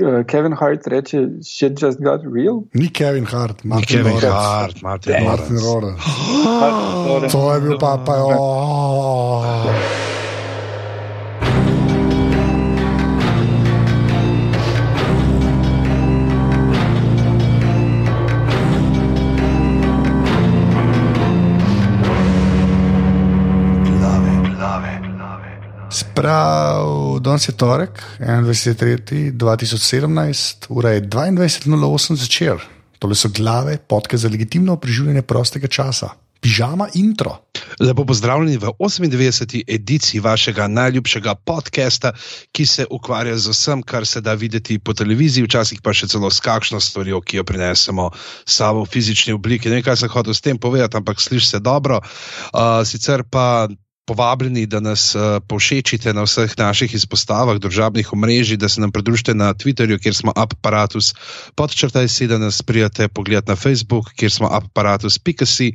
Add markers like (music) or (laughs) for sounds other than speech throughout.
uh, Kevin Hart reče, shit just got real. Ni Kevin Hart, Ni Martin Kevin Lawrence. Hart, Martin Martin Lawrence. Lawrence. To je bil pa, pa oh. Sprav, danes je torek, 21.3.2017, ura je 22.08 začer. Tole so glave, podke za legitimno preživljanje prostega časa. Pižama intro. Lepo pozdravljeni v 98. ediciji vašega najljubšega podcasta, ki se ukvarja z vsem, kar se da videti po televiziji, včasih pa še celo s kakšno stvarjo, ki jo prinesemo s sabo v fizični obliki. Ne vem, kaj sem hotel s tem povedati, ampak sliši se dobro. Uh, sicer pa. Povabljeni, da nas uh, povšečite na vseh naših izpostavah, družabnih omrežij, da se nam pridružite na Twitterju, kjer smo aparatus, podčrtaj si, da nas prijete pogled na Facebook, kjer smo aparatus.si,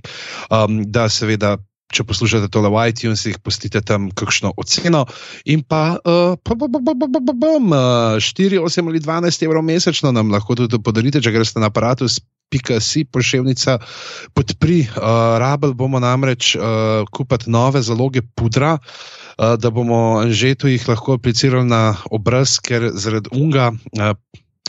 um, da seveda. Če poslušate tole v iTunesih, pustite tam kakšno oceno. In pa, uh, pa, pa, pa, pa, pa, pa, pa, uh, 4, 8 ali 12 evrov mesečno nam lahko tudi podarite, če greste na aparatus. Pika si pošiljka, podpri. Uh, rabel bomo namreč uh, kupiti nove zaloge pudra, uh, da bomo že tu jih lahko aplicirali na obraz, ker zaradi unga. Uh,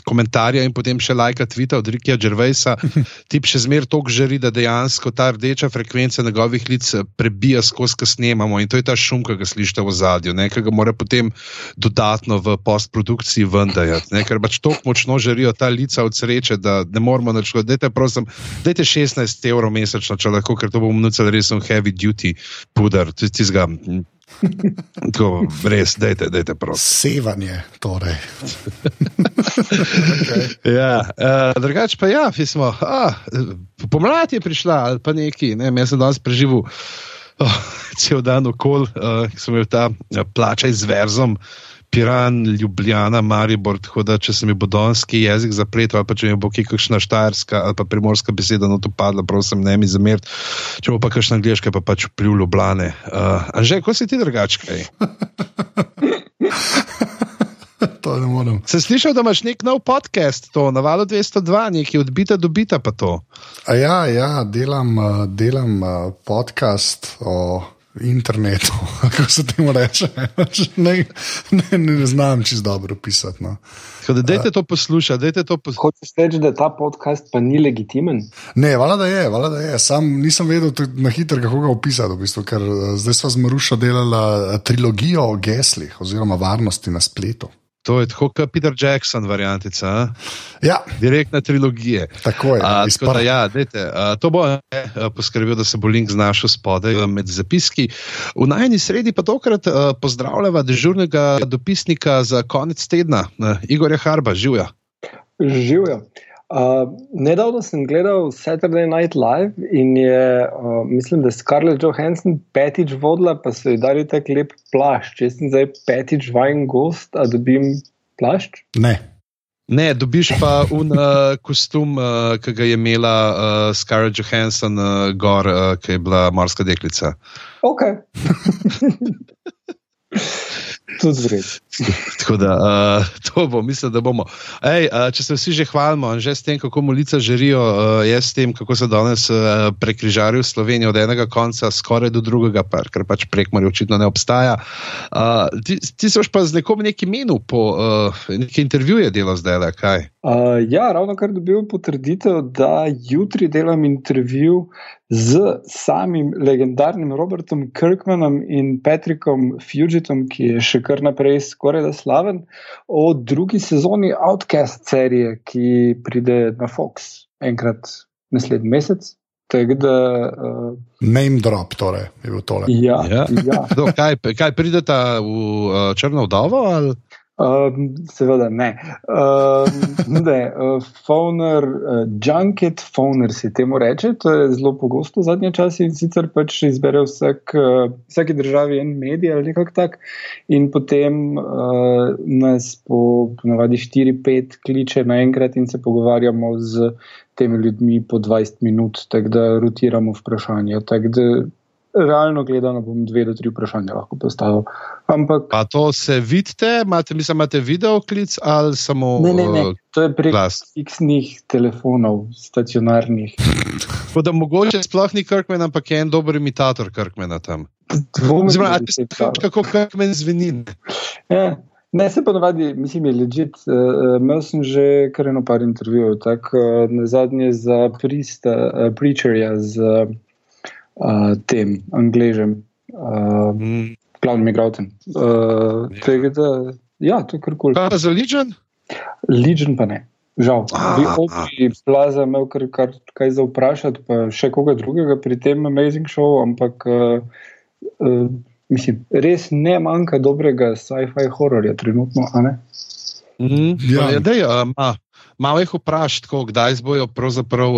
Komentarja in potem še lajka tvita od Rikija Džervejsa, (laughs) tip še zmeraj toliko žari, da dejansko ta rdeča frekvenca njegovih lic prebija skozi, ko snemamo in to je ta šum, ki ga slišite v zadju, ki ga mora potem dodatno v postprodukciji vendajati, ker pač tako močno žarijo ta lica od sreče, da ne moramo načrtovati. Dajte, prosim, dajte 16 evrov mesečno, če lahko, ker to bomo nucali res heavy duty puder, tizga. Tako, res, dajte, dajte, prosim. Sevanje, torej. (laughs) okay. ja, uh, drugače pa ja, pismo. Ah, pomlad je prišla ali pa neki, ne, jaz sem danes preživel oh, cel dan okol, uh, sem imel ta uh, plačaj z verzom. Piran, Ljubljana, Maribor, tako da če se mi bo donski jezik zapletel, ali pa če mi bo kakšna štajerska ali pa primorska beseda na to padla, prosim, ne mi zameriti. Če bo pa kakšna angliška, pa pač vpliv Ljubljane. Uh, Anže, ko si ti drugačkaj? (laughs) to ne morem. Sem slišal, da imaš nek nov podcast, to na valu 202, neki odbita, dobita pa to. A ja, ja, delam, uh, delam uh, podcast o internetu, (laughs) kako se temu reče. ne, ne, ne znam čist dobro pisati. No. Da, dajte to poslušati, dajte to poslušati. Hočeš reči, da ta podcast pa ni legitimen? Ne, vala da je, vala da je. Sam nisem vedel na hitro, kako ga opisati, v bistvu, ker uh, zdaj smo z Marušo delali trilogijo o geslih oziroma varnosti na spletu. To je tako kot Peter Jackson, variantica. Ja. Direktna trilogija. Tako je. A, tako da, ja, dejte, a, to bo ne, poskrbel, da se bo link znašel spodaj med zapiski. V najni sredi pa tokrat a, pozdravljava dežurnega dopisnika za konec tedna, a, Igorja Harba, živja. Živja. Uh, nedavno sem gledal Saturday Night Live in je, uh, mislim, da je Scarlett Johansson petič vodila, pa so ji dali tako lep plašč. Če sem zdaj petič vajen gost, a dobim plašč? Ne. Ne, dobiš pa un uh, kostum, uh, ki ga je imela uh, Scarlett Johansson, uh, gor, uh, ki je bila morska deklica. Ok. (laughs) Tudi zred. (laughs) Tako da uh, to bo, mislim, da bomo. Ej, uh, če se vsi že hvalimo, že s tem, kako molice žarijo, uh, jaz s tem, kako se danes uh, prekrižarijo Slovenijo od enega konca skoraj do drugega, pa, ker pač prek morja očitno ne obstaja. Uh, ti, ti si pa z nekom neki menil uh, neki intervjuje delo zdaj, le kaj? Uh, ja, ravno kar dobil potrditev, da jutri delam intervju z samim legendarnim Robertom Kirkmanom in Patrickom Fugitom, ki je še kar naprej skoraj da slaven, o drugi sezoni Outcast serije, ki pride na Fox enkrat naslednji mesec. Da, uh, Name drop, torej je bil tole. Ja, ja. ja. (laughs) Do, kaj, kaj pridete v uh, Črno vdovo? Ali? Um, seveda ne. Um, ne uh, Fowner, uh, junket, fowner se temu reče, to je zelo pogosto zadnje čase in sicer pač izbere vsak, uh, vsaki državi en medij ali nekako tak in potem uh, nas po ponavadi 4-5 kliče naenkrat in se pogovarjamo z temi ljudmi po 20 minut, tako da rotiramo vprašanja. Tak da, realno gledano bom dve do tri vprašanja lahko postavil. Ampak, Pa to se vidite, imate, mislim, imate video klic ali samo ne, ne, ne, uh, to je prek glas? fiksnih telefonov, stacionarnih. Tako da mogoče sploh ni Kirkman, ampak je en dober imitator Kirkmana tam. Dvomim, Oziroma, da a bi ti se to- kako Kirkman zveni. Ja, ne, se pa navadi, mislim, je ležit. Uh, imel sem že kar eno par intervjujev, tako uh, na zadnje za prista, uh, preacherja z uh, tem angležem, uh, Mm. Glavnim igralcem. Uh, Ja. tega, da, ja, to je kar kul. Kaj pa za Legion? Legion pa ne. Žal, Ah, bi obi plaza imel kar, kar kaj za vprašati, pa še koga drugega pri tem Amazing Show, ampak uh, uh, mislim, res ne manjka dobrega sci-fi hororja trenutno, a ne? Mm. Ja. Ja. Dej, um, a, malo jih vprašati, tako, kdaj, bojo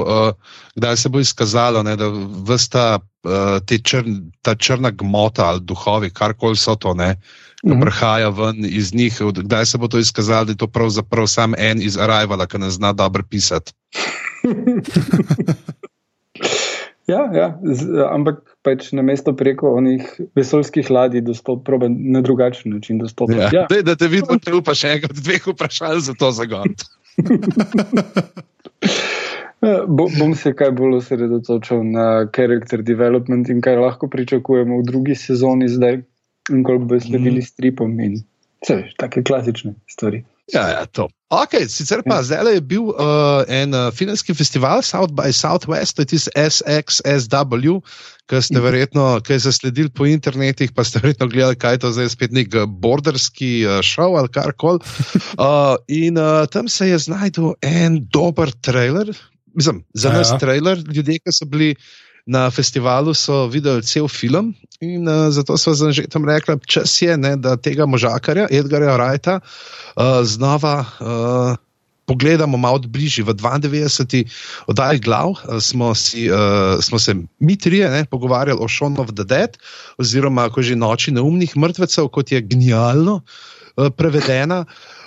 uh, kdaj se bo izkazalo, ne, da vsta uh, črn, ta črna gmota ali duhovi, karkoli so to, ne, ki Mhm. prihaja ven iz njih, kdaj se bo to izkazalo, da je to pravzaprav sam en iz Arrivala, ki ne zna dobro pisati. (laughs) Ja, ja z, ampak pač na mesto preko onih vesoljskih ladij dostop, proba na drugačen način dostopati. Ja. Ja. Dej, da te vidim, da upaš enkrat dveh vprašanj za to zagon. Bo, bom se kaj bolj osredotočil na character development in kaj lahko pričakujemo v drugi sezoni zdaj, in koliko bo sledili Mhm. stripom in vse, take klasične stvari. Ja, ja, to. Okay, sicer pa zdaj je bil uh, en uh, filmski festival South by Southwest, to je tisti SXSW, ki ste verjetno, ki ste sledili po internetih, pa ste verjetno gledali, kaj je to zdaj spet nek uh, borderski uh, šov ali karkoli. (laughs) Uh, in uh, tam se je znašel en dober trailer, mislim, za Ja, nas ja. trailer, ljudje, ki so bili. Na festivalu so videli cel film in uh, zato so z Anžetom rekli, čas je, ne, da tega možakarja, Edgarja Rajta, uh, znova uh, pogledamo malo bližje. V 92. oddaji glav smo, si, uh, smo se mi trije ne, pogovarjali o Shaun of the Dead, oziroma ko že noči neumnih mrtvecev, kot je genialno uh, prevedena.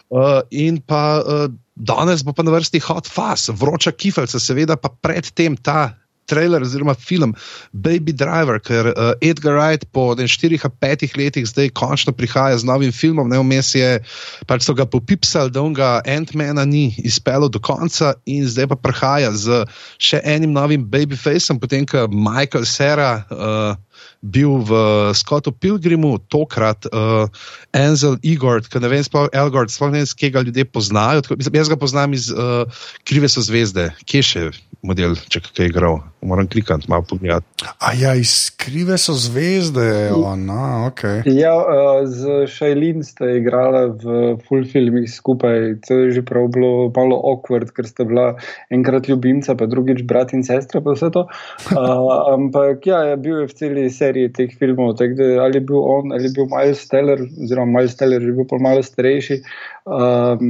Uh, in pa uh, danes bo pa na vrsti Hot Fuzz, vroča kifeljca, seveda pa predtem ta. Trailer oziroma film Baby Driver, ker uh, Edgar Wright po ne, štirih ali petih letih zdaj končno prihaja z novim filmom, vmes je, pač so ga popipsali, da ga Ant-Mana ni izpeljal do konca in zdaj pa prihaja z še enim novim Babyfaceom, potem ko Michael Sera. Uh, Bil v Scottu Pilgrimu, tokrat uh, Enzel Igor, ki ne vem, sploh Elgord, sploh ne vem, kje ga ljudje poznajo. Tako, mislim, jaz ga poznam iz uh, Krive so zvezde, kje še model, če kaj je igral. Moram klikati, malo pogledati. A ja, izkrive so zvezde, on, a, ok. Ja, uh, z Šajlin ste igrali v full filmih skupaj. To je že prav bilo malo awkward, ker ste bila enkrat ljubimca, pa drugič brat in sestra, pa vse to. Uh, (laughs) ampak ja, je bil je v celi seriji teh filmov. Tak, da, ali je bil on, ali je bil Miles Teller, oziroma Miles Teller je bil pa malo starejši, um,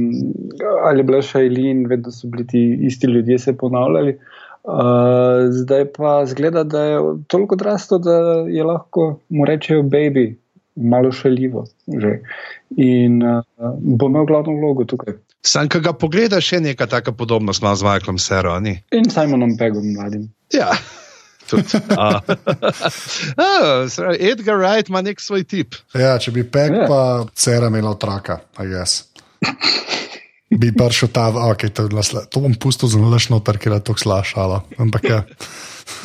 ali je bila Šajlin, vedno so bili ti isti ljudje se ponavljali. Uh, zdaj pa zgleda, da je toliko odrastel, da je lahko mu rečejo baby, malo šaljivo. Že. In uh, bo imel glavno vlogo tukaj. Sam, ki ga pogledaš, je neka taka podobnost ima z Michaelom Sero, a ni? In Simonom Pegom mladim. Ja. Tudi. A. (laughs) A, se pravi, Edgar Wright ima nek svoj tip. Ja, če bi pek, Ja. pa cera imela otroka, a jaz. Bi prišel ta, okay, to, je bila sla- to bom pustil zelo ležno, ker je to slašalo. Ampak ja.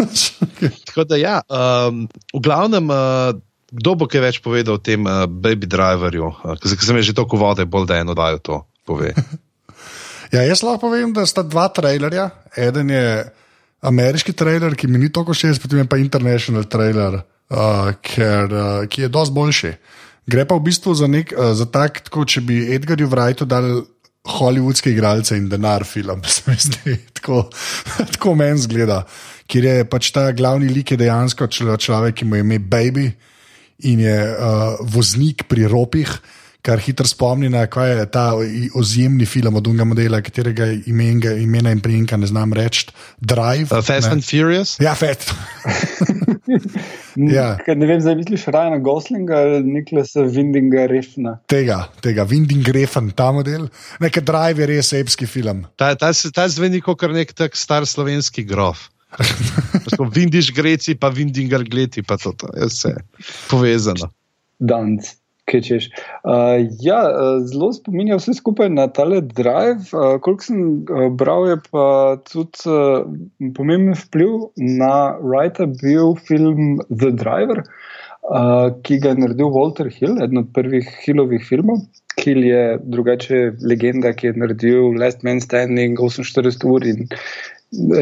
(laughs) Tako da, ja, um, v glavnem, uh, kdo bo kaj več povedal o tem uh, Baby Driverju, uh, ker sem že toliko vode, bolj da eno dajo to pove. (laughs) ja, jaz lahko povem, da sta dva trailerja. Eden je ameriški trailer, ki mi ni toliko všeč, potem je pa international trailer, uh, ker, uh, ki je dosti boljši. Gre pa v bistvu za, nek, uh, za tak, tako, če bi Edgarju Wrightu dal hollywoodske igralce in denar film, (laughs) se mi zdi, tako, tako meni zgleda. Ker je pač ta glavni lik dejansko člo- človek, ki mu je ime Baby in je uh, voznik pri ropih, kar hitro spomni na kaj je ta i- ozemni film od unga modela, katerega imenga, imena in priimka ne znam reči, Drive. Uh, Fast ne. and Furious? Ja, fet. (laughs) Ja. Ker ne vem, zdaj misliš Rajna Goslinga ali Niklasa Vindinga Refna. Tega, tega, Winding Refn, ta model. Nekaj Drive je res epski film. Ta, ta, se- ta zveni kot nek tak star slovenski grof. (laughs) Vindiš greci, pa vindiš gleti, pa to, to je vse povezano. Danc. Uh, ja, zelo spominja vse skupaj na tale drive. Uh, koliko sem uh, bral, je pa tudi uh, pomemben vpliv na Wrighta bil film The Driver, uh, ki ga je naredil Walter Hill, eden od prvih Hillovih filmov. Hill je drugače legenda, ki je naredil Last Man Standing 48 ur in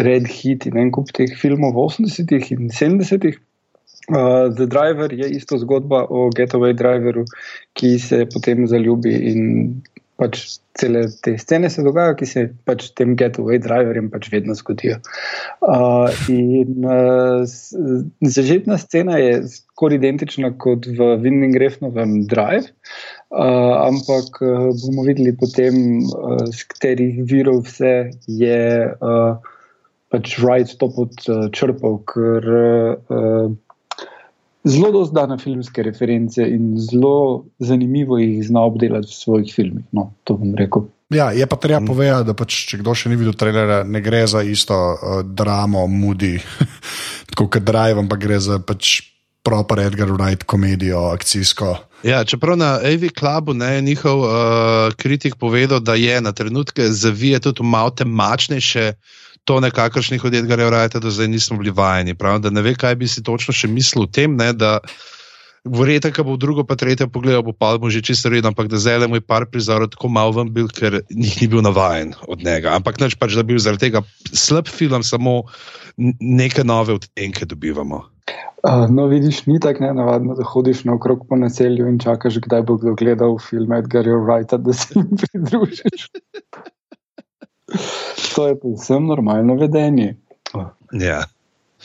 Red Heat in en kup teh filmov v 80-ih in 70-ih. Uh, The Driver je isto zgodba o getaway driverju, ki se potem zaljubi in pač cele te scene se dogajajo, ki se pač tem getaway driverjem pač vedno zgodijo. Uh, in uh, zažetna scena je skoraj identična kot v Winding Refnovem Drive, uh, ampak uh, bomo videli potem, uh, z katerih virov vse je uh, pač Wright to podčrpal, ker uh, zelo dosta na filmske reference in zelo zanimivo jih zna obdelati v svojih filmih. No, to bom rekel. Ja, je pa treba mm. povedati, da pač, če kdo še ni videl trailera, ne gre za isto uh, dramo, mudi, (laughs) kot Drive, ampak gre za pač proper Edgar Wright komedijo, akcijsko. Ja, čeprav na AV Clubu je njihov uh, kritik povedal, da je na trenutke zavije tudi malo temačnejše to nekakršnih od Edgarja Rajta do zdaj nismo bili vajeni. Prav, da ne ve, kaj bi si točno še mislil o tem, ne, da vrete, ko bo drugo pa tretje pogledal, bo pa bo že čisto redno, ampak da zdaj le moj par prizorov tako malo vam bil, ker njih ni bil navajen od njega. Ampak neč pač, da bi bil zaradi tega slab film, samo neke nove odtenke dobivamo. Uh, no, vidiš, ni tako nenavadno, da hodiš naokrog po naselju in čakaš, kdaj bo kdo gledal film Edgarja Wrighta, da se jim pridružiš. (laughs) To je povsem normalno vedenje. Ja.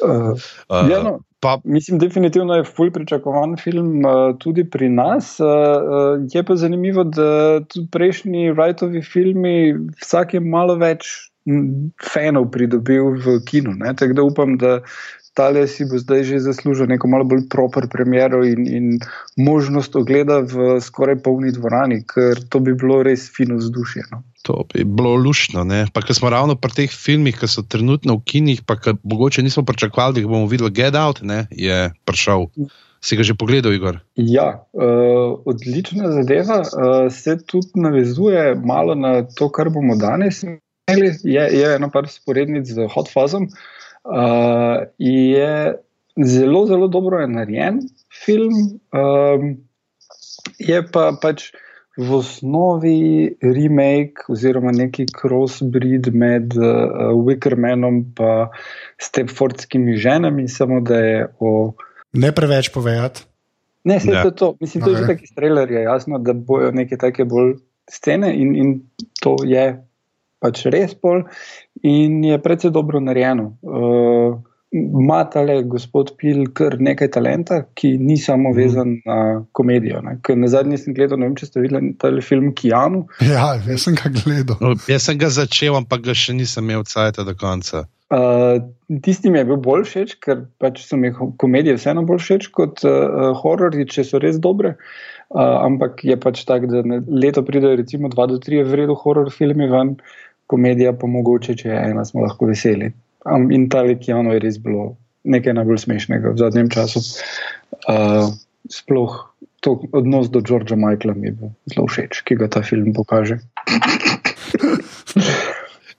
Uh, uh, ja, no, pa, mislim, definitivno je fulj pričakovan film uh, tudi pri nas. Uh, uh, je pa zanimivo, da tudi prejšnji Wrightovi filmi vsak je malo več fanov pridobil v kinu. Tako da upam, da tale si bo zdaj že zaslužil neko malo bolj proper premjero in, in možnost ogleda v skoraj polni dvorani, ker to bi bilo res fino vzdušje. No. To bi bilo lušno. Pa, ker smo ravno pri teh filmih, ki so trenutno v kinih, pa mogoče nismo pričakovali, da jih bomo videli, Get Out ne, je prišel. Si ga že pogledal, Igor? Ja, uh, odlična zadeva. Uh, se tudi navezuje malo na to, kar bomo danes imeli. Je, je eno par sporednic z Hot Fuzzom. Uh, Uh, je zelo, zelo dobro je narejen film, um, je pa pač v osnovi remake oziroma neki crossbreed med uh, Wickermanom in Stepfordskimi ženami, samo da je o. Ne preveč povedati. Ne, se to, to. Mislim, to je že taki trailer, je jasno, da bojo neke take bolj scene in, in to je pač res pol in je predvsej dobro narejeno. Uh, Ma tale gospod Pil kar nekaj talenta, ki ni samo mhm. vezan mm. na komedijo. Na zadnji sem gledal, ne vem, če ste videli ta film Kijanu. Ja, jaz sem ga gledal. No, jaz sem ga začel, ampak ga še nisem imel cajt do konca. Uh, tisti mi je bil bolj všeč, ker pač so mi komedije vseeno bolj všeč kot uh, horori, če so res dobre. Uh, ampak je pač tako, da leto pridejo recimo dva do tri vredo horor filmi ven. Uh, komedija pa mogoče, če je ena, smo lahko veseli. Um, in ta Likijano je res bilo nekaj najbolj smešnega v zadnjem času. Uh, sploh to odnos do Georgea Michaela mi je bil zelo všeč, ki ga ta film pokaže. (laughs)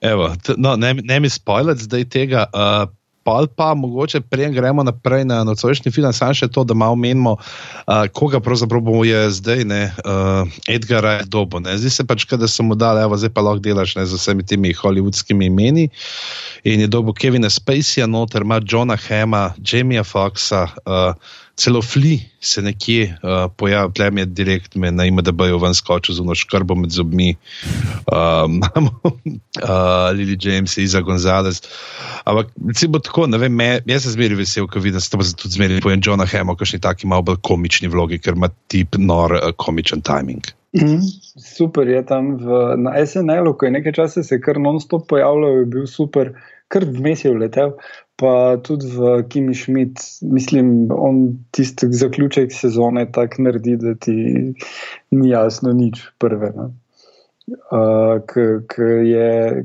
Evo, no, ne, ne mi spoilati zdaj tega. Uh, pol pa mogoče prej gremo naprej na nocojšnji film, samo še to, da malo menimo, uh, koga pravzaprav bomo je zdaj, ne, uh, Edgara dobo. Ne. Zdi se pač, da so mu dali, evo, zdaj pa lahko delaš ne, z vsemi temi hollywoodskimi imeni. In je dobo Kevina Spaceyja noter, ima Johna Hema, Jamieja Foxa. Uh, celo fli se nekje uh, pojavlja, tlem je direkt me na ime, da bojo ven skočil z unoškrbo med zobmi. Um, (laughs) imamo uh, uh, Lili James, Iza Gonzalez. Ampak, recimo tako, ne vem, me, jaz sem zmeri vesel, ko vidim, da se to tudi zmeri pojem Johna Hema, kakšni taki malo bolj komični vlogi, ker ima tip nor uh, komičen timing. Mm, super je tam v, na SNL-u, ko je nekaj časa se kar non-stop pojavljal, je bil super, kar vmes je vletel pa tudi v Kimi Schmidt, mislim, on tisti zaključek sezone tako naredi, da ti ni jasno nič prve. Ne? uh, ki je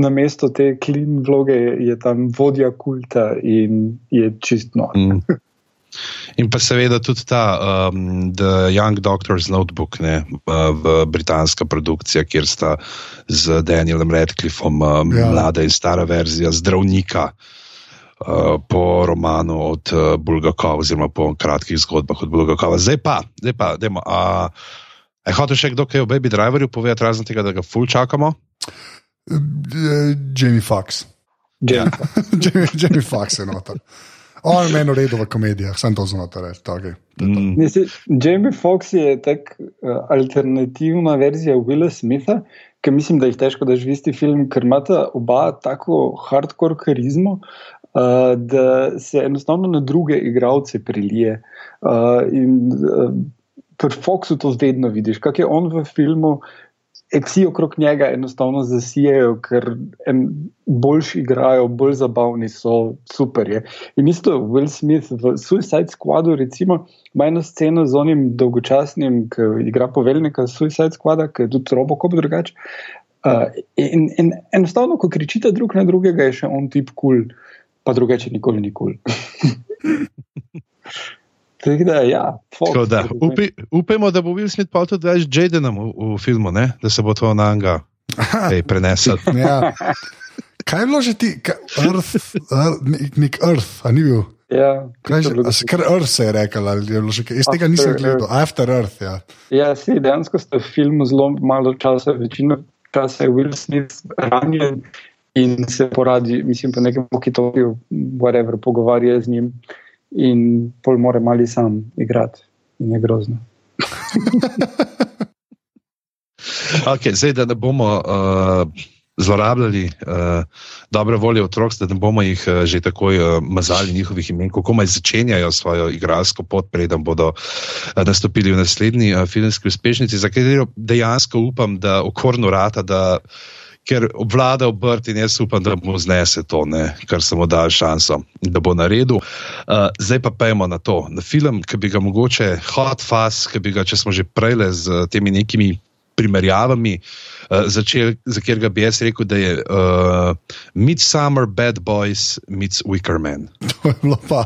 na mesto te klin vloge, je tam vodja kulta in je čistno. Mm. In pa seveda tudi ta um, The Young Doctor's Notebook, ne, v britanska produkcija, kjer sta z Danielom Radcliffom um, ja. mlada in stara verzija zdravnika. Uh, po romanu od uh, Bulgakova, oziroma po kratkih zgodbah od Bulgakova. Zdaj pa, zdaj pa, dajmo. Uh, Je hotel še kdo kaj o Baby Driverju povedati, razen tega, da ga ful čakamo? Jamie Fox. Ja. (laughs) Jamie, Jamie Fox je noter. On je meni redo v komedijah, sem to znotraj reči. Okay. Mm. Jamie Fox je tak uh, alternativna verzija Willa Smitha, ki mislim, da jih težko da živisti film, ker imata oba tako hardcore karizmo. Uh, da se enostavno na druge igralce prilije. Uh, in, uh, pri Foxu to vedno vidiš, kako je on v filmu. Vsi okrog njega enostavno zasijajo, ker boljši igrajo, bolj zabavni so, super je. In isto Will Smith v Suicide Squadu, recimo, ima eno sceno z onim dolgočasnim, ki igra poveljnika Suicide Squada, ki je tudi robokop drugače. Uh, in, in enostavno, ko kričite drug na drugega, je še on tip kul, cool, pa drugače nikoli ni kul. (laughs) Cool. Da, ja, Fox, da, upi, upajmo, da bo Will Smith pa tudi več Jadenom v, v filmu, ne? da se bo to na Anga prenesel. (laughs) ja. Kaj je bilo že ti, Earth, Earth, nek Earth, a ni bil? Ja, Ker Earth se je rekel, ali je bilo že kaj. Iz tega nisem gledal, After Earth. Ja, ja si dejansko ste v filmu zelo malo časa, večino časa je Will Smith ranjen in se poradi, mislim, po nekem pokitoju, whatever, pogovarja z njim in pol more mali sam igrati, in je grozno. (laughs) okay, zdaj, da ne bomo uh, zlorabljali uh, dobre volje otrok, da ne bomo jih uh, že takoj uh, mazali njihovih imen, kako maj začenjajo svojo igralsko pot, preden bodo uh, nastopili v naslednji uh, filmski uspešnici, za katero dejansko upam, da okorno rata. Da, ker obvlada obrt in jaz upam, da mu znese to, ne, kar sem mu dal šanso, da bo naredil. Uh, zdaj pa pojmo na to, na film, ki bi ga mogoče hot fast, ki bi ga, če smo že prej z temi nekimi primerjavami. Uh, začel, za katerega bi jaz rekel, da je uh, Midsummer Bad Boys meets Wicker Man. (laughs) To je bilo pa.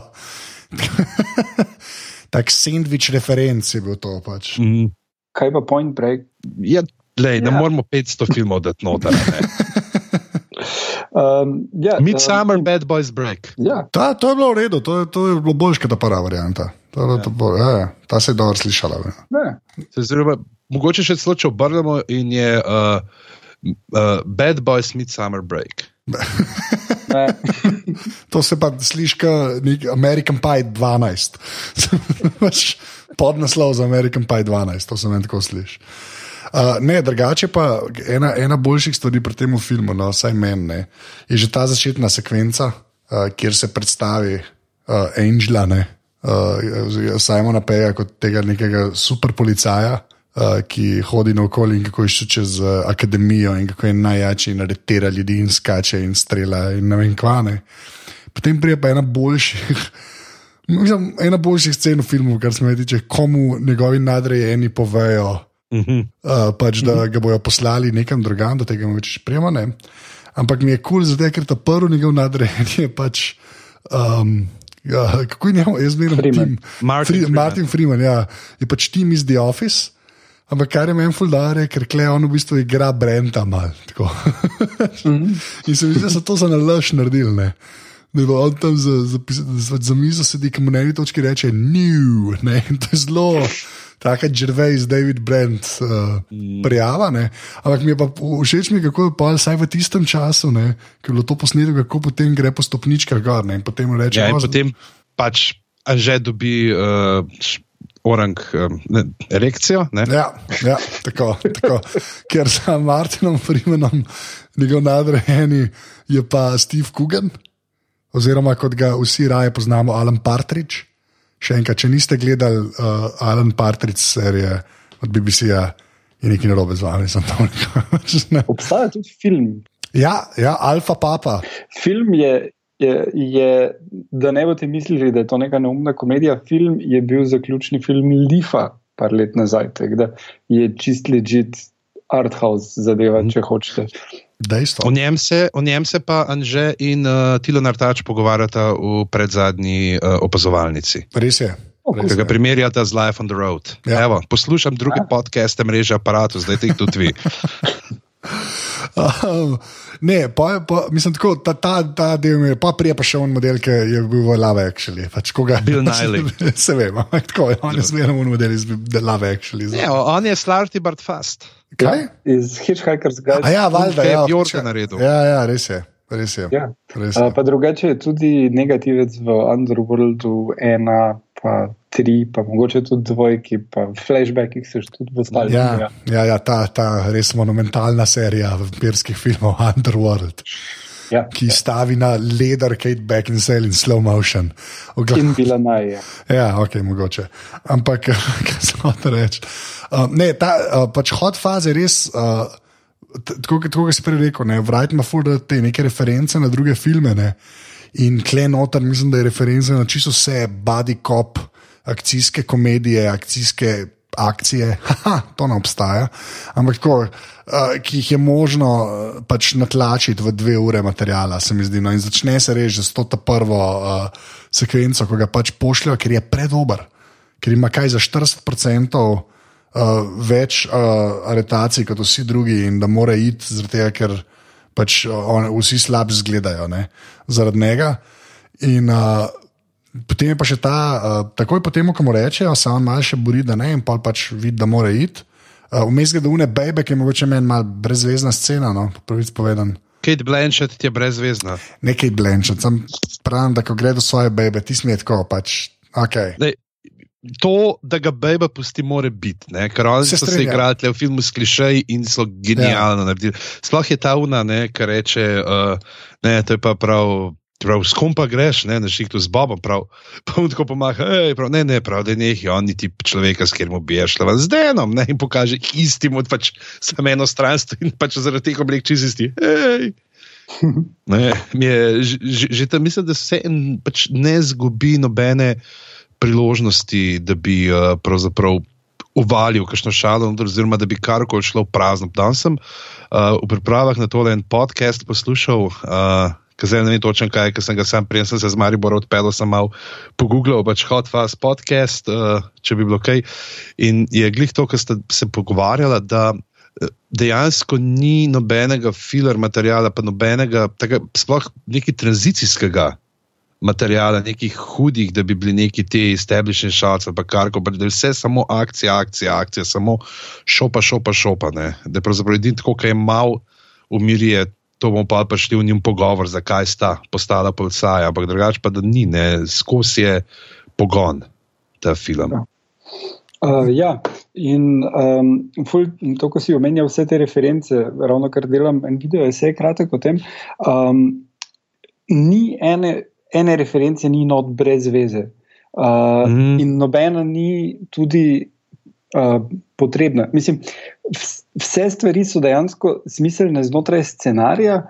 (laughs) tak sandvič referenc je bil to. Pač. Mm. Kaj pa point break? Ja, Lej, ne ja. moramo 500 filmov dati noter. (laughs) Um, ja, Midsummer, um, Bad Boys Break. Ja. Ta, to je bilo v redu, to je, to je bilo boljše, ta prva varianta. To, ja. to, bo, ja, ja. Ta se je dobro slišala. Zelo, mogoče še celo če obrnemo in je uh, uh, Bad Boys Midsummer Break. (laughs) to se pa sliši kot American Pie 12. (laughs) Podnaslov za American Pie 12, to se meni tako sliši. Uh, ne, drugače pa ena, ena boljših stvari pri tem filmu, no, vsaj meni, je že ta začetna sekvenca, uh, kjer se predstavi uh, Angela, ne, uh, Simona Peja kot tega nekega super policaja. Uh, ki hodi naokoli in kako išče čez uh, akademijo, in kako je najjači, in aretira ljudi, in skače, in strela, in ne vem, kvane. Potem pride pa ena boljših, (laughs) mislim, ena boljših scen v filmu, kar se mi tiče, komu njegovi nadrejeni povejo, Uh, pač, da ga bojo poslali nekam drugam, da tega več sprejema. Ampak mi je kul, cool, zato ker ta prvi njegov nadrejen je pač. Um, ja, kako je njemu, jaz zmeraj Freeman. Martin, Free, Martin Freeman. Ja, je pač tim iz The Office. Ampak kar je meni fuldare, ker kle on v bistvu igra Brenta mal. mm -hmm. In se mi zdi, da so to za nalaž naredili. Ne? Da je on tam za, za, za, za mizo sedi, ki mu na eni točki reče: New, ne, to je zelo tako Gervais, David Brent, uh, prijava. Ne? Ampak mi je pa všeč, mi, kako je pa vsaj v tistem času, ki je bilo to posneto, kako potem gre po stopničkah gor. Ne? In potem reče: ja, in potem pač že dobi. Uh, Orang, ne, erekcijo. Ne? Ja, ja, tako, tako. Ker za Martinom Freemanom, njegov nadrejeni, je pa Steve Coogan, oziroma kot ga vsi raje poznamo, Alan Partridge. Še enkrat, če niste gledali uh, Alan Partridge serije od BBC-ja, je nekaj narobe z vami. (laughs) Obstaja tudi film. Ja, ja, Alfa Papa. Film je, je, je, da ne boste mislili, da je to neka neumna komedija. Film je bil zaključni film Lifa, par let nazaj. Je čist ležit art house zadeva, če hočete. Dejstvo. O njem se, o njem se pa Anže in uh, Tilo Nartač pogovarjata v predzadnji uh, opazovalnici. Res je. Ki ga je. primerjata z Life on the Road. Ja. Ja. Evo, poslušam druge A. podcaste mreže aparatu, zdaj te jih tudi vi. Um, (laughs) ne, pa, pa, mislim, tako, ta, ta, ta del mi je, pa prije pa še on model, ki je bil v Love Actually. Pač, koga, Bill (laughs) Nighy. (laughs) Se vem, ampak tako je, on je zmeraj un model iz The Love Actually. Ne, on je Slarty Bart Fast. Kaj? Iz Hitchhiker's Guide. A ja, valjda, je ja. Bjorka čak- naredil. Ja, ja, res je. Res je. Ja. Res je. pa drugače je tudi negativec v Underworldu, ena, pa tri, pa mogoče tudi dvojki, pa v flashbackih se še tudi v ostalih. Ja, ja, ja ta, ta res monumentalna serija vampirskih filmov Underworld, ja. ki stavi na leder Kate Beckinsale in slow motion. V glav- In bila naj. Ja. Ja, ok, mogoče. Ampak, (laughs) kaj se hoče reči. Uh, ne, ta uh, pač hod faze je res. Uh, Tako kot si prej rekel, vrajt ima fur te neke reference na druge filme. Ne, in kle noter, mislim, da je referenca na čisto vse, body cop, akcijske komedije, akcijske akcije, (laughs) haha, to ne obstaja. Ampak tako, uh, ki jih je možno uh, pač natlačiti v dve ure materijala, se mi zdi. No, in začne se reči, s to prvo uh, sekvenco, ko ga pač pošljajo, ker je predober, ker ima kaj za 40%. Uh, več uh, aretacij kot vsi drugi, in da mora iti, zaradi tega, ker pač on, vsi slabši izgledajo ne, zaradi njega. In uh, potem je pa še ta, uh, takoj potem, ko mu rečejo, se on malo še bori, da ne, in pa pač vidi, da mora iti. Uh, Vmes gre do une bebe, ki je mogoče meni malo brezvezna scena, no, pravic povedan. Kate Blanchett je brezvezna. Nekaj blenča, sem pravim, da ko gre do svoje bebe, ti smeti tako pač. Okay. Dej, to, da ga beba pusti, mora biti, ne? ker oni Se so se igrali v filmu s klišeji in so genialno ja. naredili. Sploh je ta una, ne, ki reče, uh, ne, to je pa prav. Prav, s kom pa greš, ne, na šihtu z Bobom, prav, (laughs) pa mu tako pomaga, hej, prav, ne, ne, prav, da je nekaj, on ni tip človeka, s katerim bi šla z denom, ne, in pokaže istim, od pač samo eno stranstvo in pač zaradi teh oblek čisti, hej. (laughs) Ne, je, že, že, že tam mislim, da se en pač ne zgubi nobene priložnosti, da bi uh, pravzaprav uvalil kakšno šalo, oziroma da bi karkoli šlo v prazno. Danes sem uh, v pripravah na tole en podcast poslušal. Uh, Zdaj ne vem točno kaj, ker sem ga sam prej sem se z Maribora odpeljal, sem mal pogooglal, pač Hot Fast podcast, uh, če bi bilo kaj. In je glih to, kar ste se pogovarjala, da eh, dejansko ni nobenega filler materijala, pa nobenega, tega, sploh nekaj tranzicijskega materijala, nekih hudih, da bi bili neki ti establishing shots ali pa karko, pa da je vse samo akcija, akcija, akcija, samo šopa, šopa, šopa. Ne? Da je pravzaprav edino tako, kaj je mal umirje. To bomo pa pa šli v njim pogovor, zakaj sta postala policaja, ampak drugače pa da ni, ne, skozi je pogon ta film. Uh, ja, in um, ful, to, ko si omenjal vse te reference, ravno kar delam en video, je vse kratek o tem. Um, ni ene, ene reference, ni not brez veze. Uh, mm. In nobena ni tudi uh, potrebna. Mislim, vs- vse stvari so dejansko smiselne znotraj scenarija.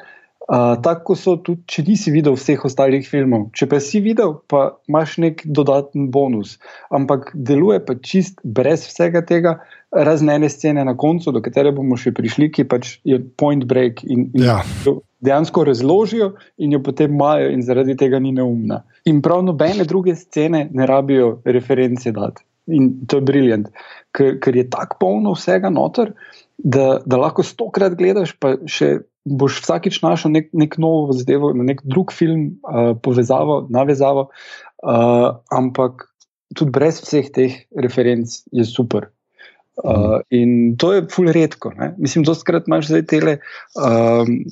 Uh, tako so tudi, če nisi videl vseh ostalih filmov. Če pa si videl, pa imaš nek dodaten bonus. Ampak deluje pa čist brez vsega tega, razen ene scene na koncu, do katere bomo še prišli, ki pač je point break in, in Ja. dejansko razložijo in jo potem imajo, in zaradi tega ni neumna. In prav nobene druge scene ne rabijo reference dati. In to je briljant, ker, ker je tako polno vsega noter, da, da lahko stokrat gledaš, pa še boš vsakič našel nek, nek nov zadevo, nek drug film, uh, povezavo, navezavo, uh, ampak tudi brez vseh teh referenc je super. Uh, in to je ful redko. Ne? Mislim, da skrat imaš zdaj tele um,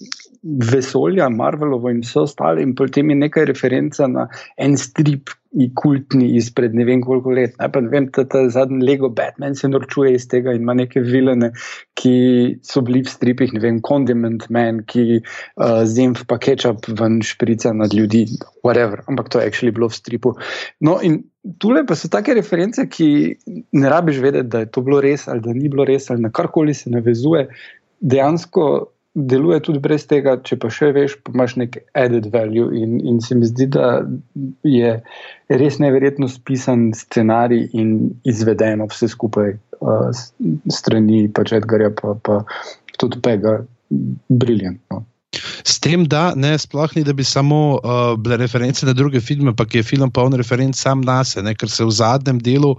vesolja, Marvelovo in vse ostale, in potem je nekaj referenca na en strip, kultni izpred ne vem koliko let. Ne, pa ne vem, ta, ta zadnji Lego Batman se norčuje iz tega in ima neke vilene, ki so bili v stripih, ne vem, Condiment Man, ki uh, zemlj pa ketchup ven šprica nad ljudi, whatever, ampak to je actually bilo v stripu. No, in Tule pa so take reference, ki ne rabiš vedeti, da je to bilo res ali da ni bilo res, ali na karkoli se navezuje. Dejansko deluje tudi brez tega, če pa še veš, pa imaš nek added value. In, in se mi zdi, da je res neverjetno spisan scenarij in izvedeno vse skupaj uh, strani pač Edgarja, pa, pa tudi Pega, briljantno. S tem, da ne sploh ni, da bi samo uh, bile reference na druge filme, ampak je film poln referenc sam na sebe, ker se v zadnjem delu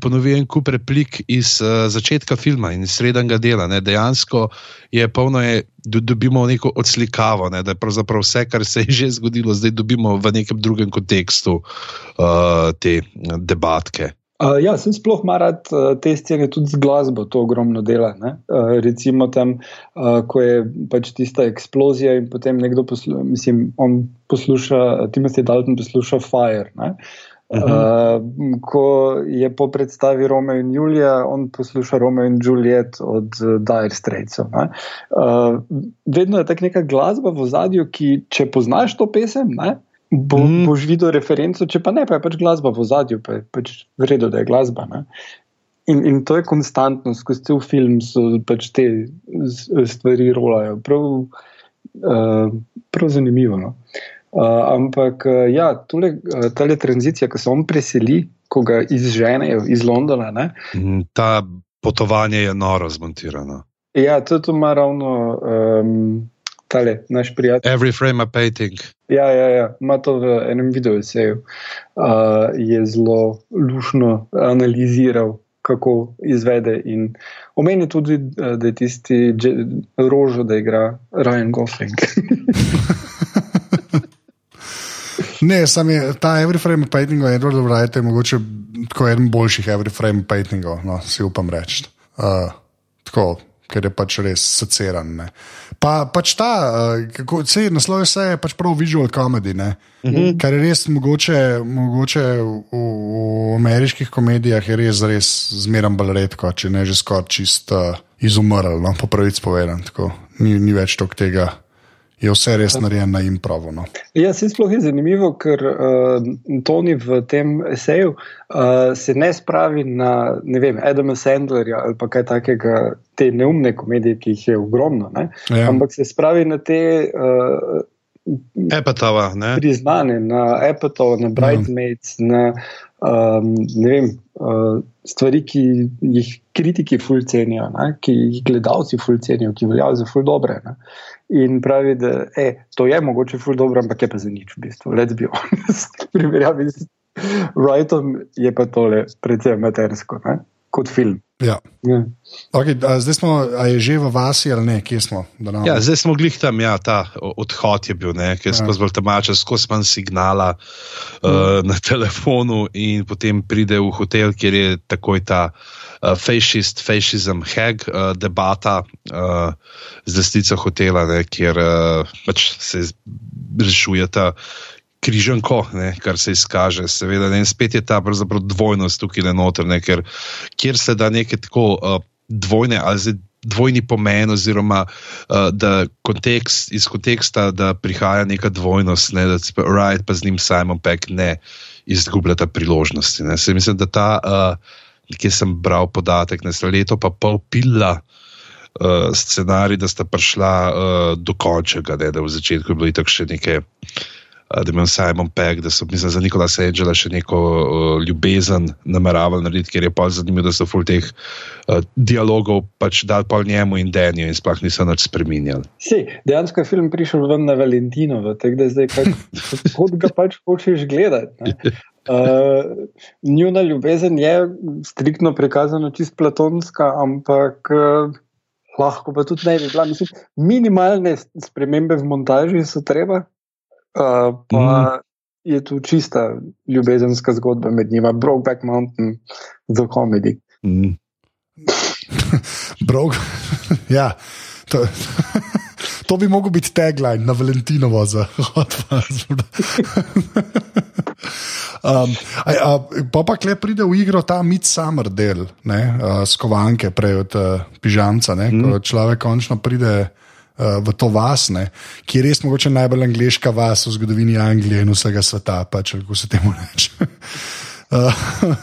ponovi en kup replik iz uh, začetka filma in srednjega dela. Ne. Dejansko je polno, da dobimo neko odslikavo, ne, da je pravzaprav vse, kar se je že zgodilo, zdaj dobimo v nekem drugem kontekstu uh, te debatke. Uh, ja, sem sploh maral uh, te scene tudi z glasbo, to ogromno dela. Uh, recimo tam, uh, ko je pač tista eksplozija in potem nekdo posluša, mislim, on posluša, Timothy Dalton posluša Fire. Ne? Uh, ko je po predstavi Romeo in Julija, on posluša Romeo in Juliet od uh, Dire Straits. Uh, vedno je tako neka glasba v zadju, ki, če poznaš to pesem, ne, bo, mm. boš videl referenco, če pa ne, pa je pač glasba v zadju, pa je pač vredno, da je glasba. In, in to je konstantno, skozi cel film so pač te stvari rolajo. Prav, uh, prav zanimivo. No? Uh, ampak uh, ja, tole, uh, tale tranzicija, ko se on preseli, ko ga izženejo iz Londona. Ne? Mhm, ta potovanje je noro zmontirano. Ja, to to ima ravno. Um, tale, naš prijatelj. Every frame a painting. Ja, ja, ja. ima to v enem videu, seju. Uh, je zelo lušno analiziral, kako izvede. In omeni tudi, da je tisti rožo, da igra Ryan Gosling. (laughs) ne, sam je ta Every frame a painting, Edward Wright, je mogoče tako eden boljših Every frame paintingov, no, si upam reči. Uh, tako ker je pač res seceran. Pa, pač ta, uh, kako se naslov vse je pač prav visual comedy, uh mhm. -huh. kar je res mogoče, mogoče v, v ameriških komedijah je res, res zmeraj bolj redko, če ne že skoraj čist uh, izumrl, no, po pravici povedan, tako ni, ni več tok tega je vse res narejeno na improvu. No. Ja, se sploh je zanimivo, ker uh, Toni v tem eseju uh, se ne spravi na ne vem, Adama Sandlerja ali pa kaj takega, te neumne komedije, ki jih je ogromno, ja. ampak se spravi na te. Uh, Epatova, ne? Priznane na Epatov, na Bridesmaids, ja. na um, vem, uh, stvari, ki jih kritiki fulcenijo, ki jih gledalci fulcenijo, ki veljajo za ful dobre. Ne? In pravi, da e, to je mogoče ful dobro, ampak je pa za nič, v bistvu. Let's be honest. (laughs) Primerjavi z Wrightom je pa tole predvsem matersko, ne? kot film. Ja. Ja. Okay, zdaj smo, je že v vasi ali ne, kje smo? Ja, zdaj smo glih tam, ja, ta odhod je bil, ker smo ja. zelo temačni, skozi manj signala uh, mm. na telefonu in potem pride v hotel, kjer je takoj ta uh, fašist, fašizem, heg uh, debata uh, z desnico hotela, ne, kjer uh, pač se rešuje ta križanko, ne, kar se izkaže. Seveda, ne, spet je ta dvojnost tukaj le noter, ne, ker, kjer se da neke tako uh, dvojne ali zdaj. Dvojni pomen, oziroma uh, da kontekst, iz konteksta, da prihaja neka dvojnost, ne, da se right, pa z njim Simon Peck ne izgublja ta priložnosti. Ne. Se mislim, da ta, uh, ki sem bral podatek, ne, leto pa pol pila uh, scenarij, da sta prišla uh, do končega, ne, da v začetku je bilo tako še nekaj. Eh, da imel Simon Peck, da so mislim, za Nikola Sedžela še neko uh, ljubezen nameravali narediti, ker je pa zanimivo, da so ful teh uh, dialogov pač dal pa njemu in Daniel in sploh niso nič spremenjali. Si, dejansko je film prišel ven na Valentinovo, tako da zdaj pač, (laughs) kot ga pač hočeš gledati. Uh, (laughs) njuna ljubezen je striktno prikazana, čist platonska, ampak uh, lahko pa tudi ne bi bila. Mislim, minimalne spremembe v montaži so treba, Uh, pa mm. je tu čista ljubezenska zgodba med njima, Brokeback Mountain, The Comedy. Mm. Brok, (laughs) ja. To, (laughs) to bi lahko bil tagline na Valentinovo za Hotfuzz. (laughs) um, pa pa kle pride v igro ta Midsummer del, ne, uh, skovanke prej od uh, pižamca, ne, mm. ko človek končno pride v to vas, ne, ki je res mogoče najbolj angliška vas v zgodovini Anglije in vsega sveta, pač, kako se temu reče. (laughs) uh,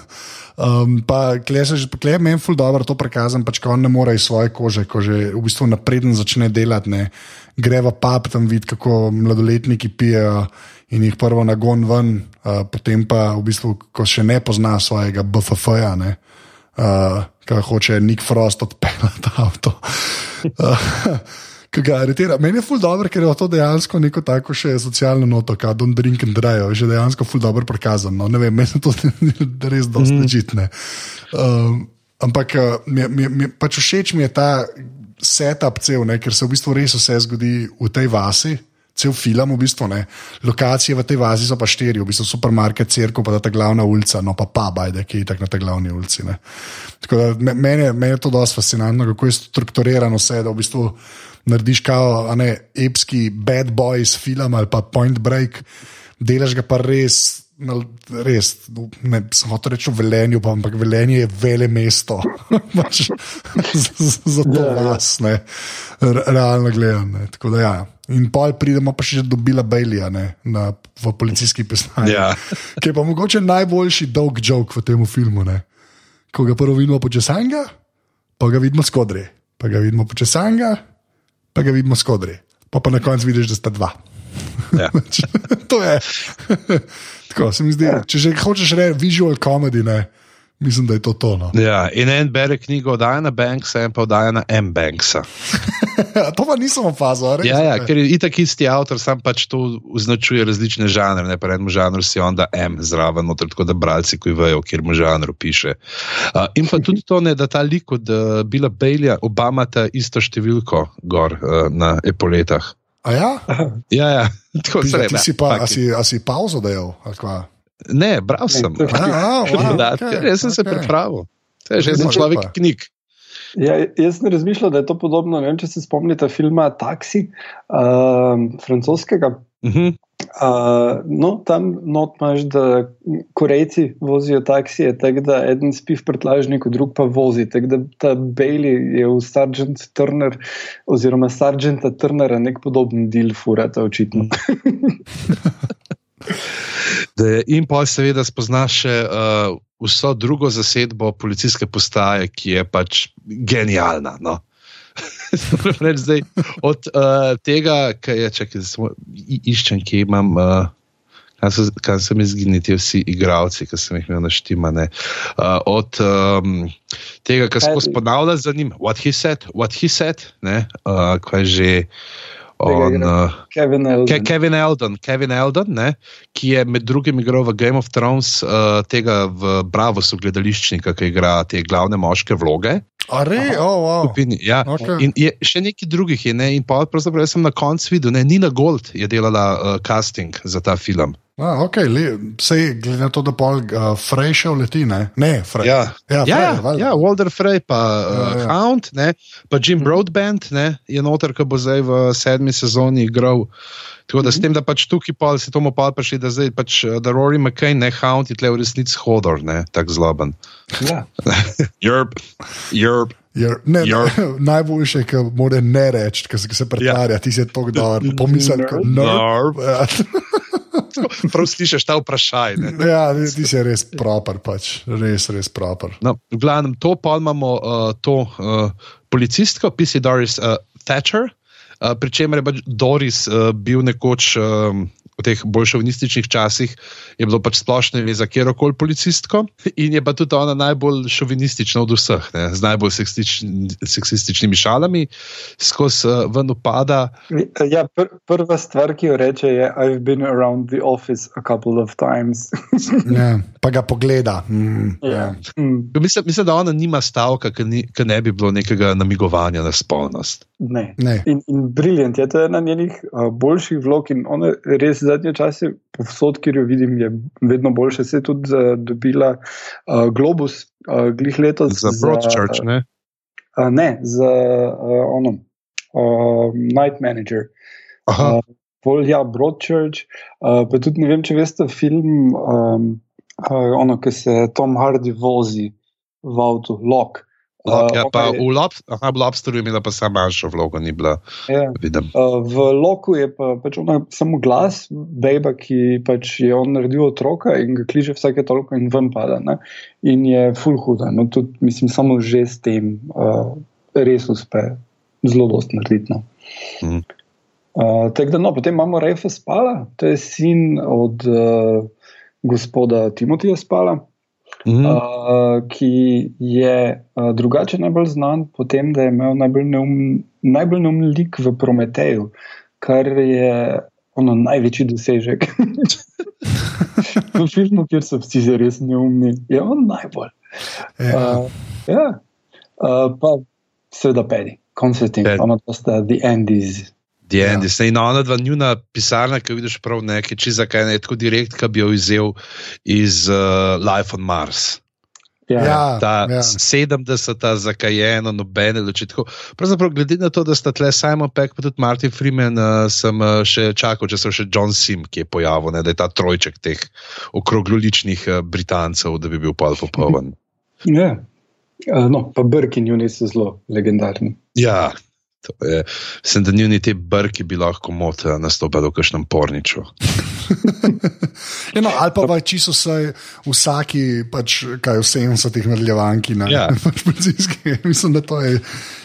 Um, pa klej se že, klej meni ful dobro to prikazam, pač ko on ne more iz svoje kože, ko že v bistvu napreden začne delati, ne. gre v pap tam vid, kako mladoletniki pijejo in jih prvo nagon ven, uh, potem pa v bistvu, ko še ne pozna svojega BFF-ja, ne. Uh, Kaj hoče Nick Frost odpeljati avto. Uh, (laughs) (laughs) ki ga aretira. Meni je ful dobro, ker je to dejansko neko tako še socialno noto, kot Don't Drink and Drive, že dejansko ful dobro prikazano. Ne vem, meni se to (laughs) res dosti mm. ležitne. Um, ampak mi, mi, mi, pač všeč mi je ta setup cel, ne, ker se v bistvu res vse zgodi v tej vasi. Cel film, v bistvu, ne. lokacije v tej vazi so pa štiri, v bistvu supermarket, crkva, pa ta glavna ulica, no pa pa bajde, ki je tako na tej glavni ulici. Ne. Tako da meni je to dosti fascinantno, kako je strukturirano vse, da v bistvu narediš kao, ne, epski bad boys film ali pa point break, delaš ga pa res. Res, ne sem hotel reči v Velenju, pa, ampak Velenje je vele mesto. (laughs) Zato vas, ne, realno gledam. Ne. Da, ja. In pol pridemo pa še do Bila Bailija na, v policijski pisanji. Ja. (laughs) Ki je pa mogoče najboljši dolg joke v tem filmu. Ne. Ko ga prvo vidimo počasanga, pa ga vidimo skodri, pa ga vidimo počasanga, pa ga vidimo skodri. Pa pa na koncu vidiš, da sta dva. Ja. (laughs) to je. (laughs) Tako se mi zdi. Ja. Če že hočeš reči visual comedy, ne, mislim, da je to tono. Ja, in en bere knjigo od Diana Banksa, en pa od Diana M. Banksa. (laughs) (laughs) to pa nisem opazil. Ja, ja, ker je itak isti avtor, sam pač to označuje različne žanre. Ne, pa en žanr si onda M zraven, noter, tako da bralci, ki vejo, kjer mu žanr piše. Uh, in pa tudi to, ne, da ta lik od uh, Bila Bailija, Obama ta isto številko gor uh, na epoletah. A ja? ja, ja. (laughs) tako se reče. Si pa, a si, a si pauzo dejal? Ne, bral sem. (laughs) Jaz okay, sem okay. se pripravil. To je že en človek knjig. Ja, jaz sem razmišljal, da je to podobno. Ne vem, če se spomnite filma Taxi, uh, francoskega. Uh -huh. uh, no, tam imaš, da Korejci vozijo taksije, tako da eden spi v prtlažniku, drug pa vozi. Tako da ta Bailey je v Sargent Turner, oziroma Sargenta Turnera, nek podoben del, furata očitno. (laughs) Je, in pa seveda spoznaš še uh, vso drugo zasedbo policijske postaje, ki je pač genialna. No? (laughs) Zdaj, od uh, tega, kaj je, če iščem, ki imam. Uh, Kaj se mi zgodi, ti vsi igravci, ki sem jih imel naštemane. Uh, od um, tega, kar smo ponavljali za njim, what he said, what he said, ne, uh, kaj že. On, uh, Kevin Eldon. Ke, Kevin Eldon, Kevin Eldon ne, ki je med drugim igral v Game of Thrones, uh, tega v Bravo, so gledališčnika, ki igra te glavne moške vloge. Re, oh, wow. ja. okay. In je še nekaj drugih, je, ne, in pa pravzaprav sem na koncu videl, da Nina Gold je delala uh, casting za ta film. A, okay, Sej, glede na to, da pol uh, Frey še uleti, ne? Ne, Frey. Ja, ja, Frey, ja, ja Walter Frey, pa uh, ja, ja. Hound, ne? pa Jim mhm. Broadbent ne? je noter, ki bo zdaj v sedmi sezoni igral. Tako da mm -hmm. s tem, da pač tukaj pol, se tomu pa prišli, da zdaj pač da Rory McCain, ne Hound, je tle v resnici hodor, ne, tako zloben. Ja. Jurp, jurp. (laughs) Najboljše je, da mora ne reči, ker se pretvarja, ja. ti si to kdo, pomisel, kot nerv. (laughs) Prav slišiš ta vprašaj. Ja, ti si res proper, pač. res, res proper. No, v glavnem, to pa imamo uh, to uh, policistko, PC Doris uh, Thatcher, uh, pri čemer je pač Doris uh, bil nekoč. Um, v teh bolšovinističnih časih je bilo pač splošno ime za kjerkoli policistko, in je pa tudi ona najbolj šovinistična od vseh, ne, z najbolj seksistični, seksističnimi šalami, skozi uh, ven upada. Ja, pr prva stvar, ki jo reče, je: I've been around the office a couple of times. (laughs) ja, pa ga pogleda. Mm, ja. Yeah. Mm. Mislim, mislim, da ona nima stavka, ki ne bi bilo nekega namigovanja na spolnost. Ne. ne. In, in briljant je, to je ena njenih uh, boljših vlog in ona res zadnje čase, povsod, kjer jo vidim, je vedno boljše. Se je tudi uh, dobila uh, Globus, uh, glih letos. Za Broadchurch, ne? Uh, ne, za uh, ono, uh, Night Manager. Aha. Uh, Pol, ja, Broadchurch, uh, pa tudi ne vem, če veste film, um, uh, ono, ki se Tom Hardy vozi v avtu, Lock. Lok, Uh, ja, pa je- v, lob, aha, v Lobsterju je imela pa sama manjšo vlogo, ni bila. Ja. Vidim. Uh, v Loku je pa, pač ona samo glas, beba, ki pač je on naredil otroka in ga kliže vsake toliko in ven pada. Ne? In je full huda. No, tudi, mislim, samo že s tem uh, res uspe zelo dost narediti. No. Mhm. Uh, tako da, no, potem imamo Refa Spala, to je sin od uh, gospoda Timotija Spala. Mhm. Uh, ki je uh, drugače najbolj znan po tem, da je imel najbolj neumen, najbolj neumen lik v Prometeju, kar je ono največji dosežek. (laughs) v filmu, kjer so vsi res neumni, je on najbolj. Uh, ja. uh, pa seveda pedi, Konstantin, Paddy. ono pa sta The Andes. Diendi, ja. in ona dva njuna pisarna, ki jo vidiš prav nekaj, če zakaj ne, tako direkt, ki bi jo vzel iz uh, Life on Mars. Ja, Ja, Ta ja. ja. 70, zakajeno, nobene ločitve. Pravzaprav, glede na to, da sta tle Simon Peck, pa tudi Martin Freeman, uh, sem uh, še čakal, če se še John Sim, ki je pojavil, ne, da je ta trojček teh okrogloličnih uh, Britancev, da bi bil pol popoln. ja. Uh, no, pa Brkinjuni so zelo legendarni. Ja, je. Mislim, da njuni te brki bi lahko mot uh, nastopili v kakšnem porniču. (laughs) Ja, no, ali pa pač čisto vsaj vsaki, pač, kaj v 70-ih nadaljevanki na Ja. (laughs) pač policijski. Mislim, da to je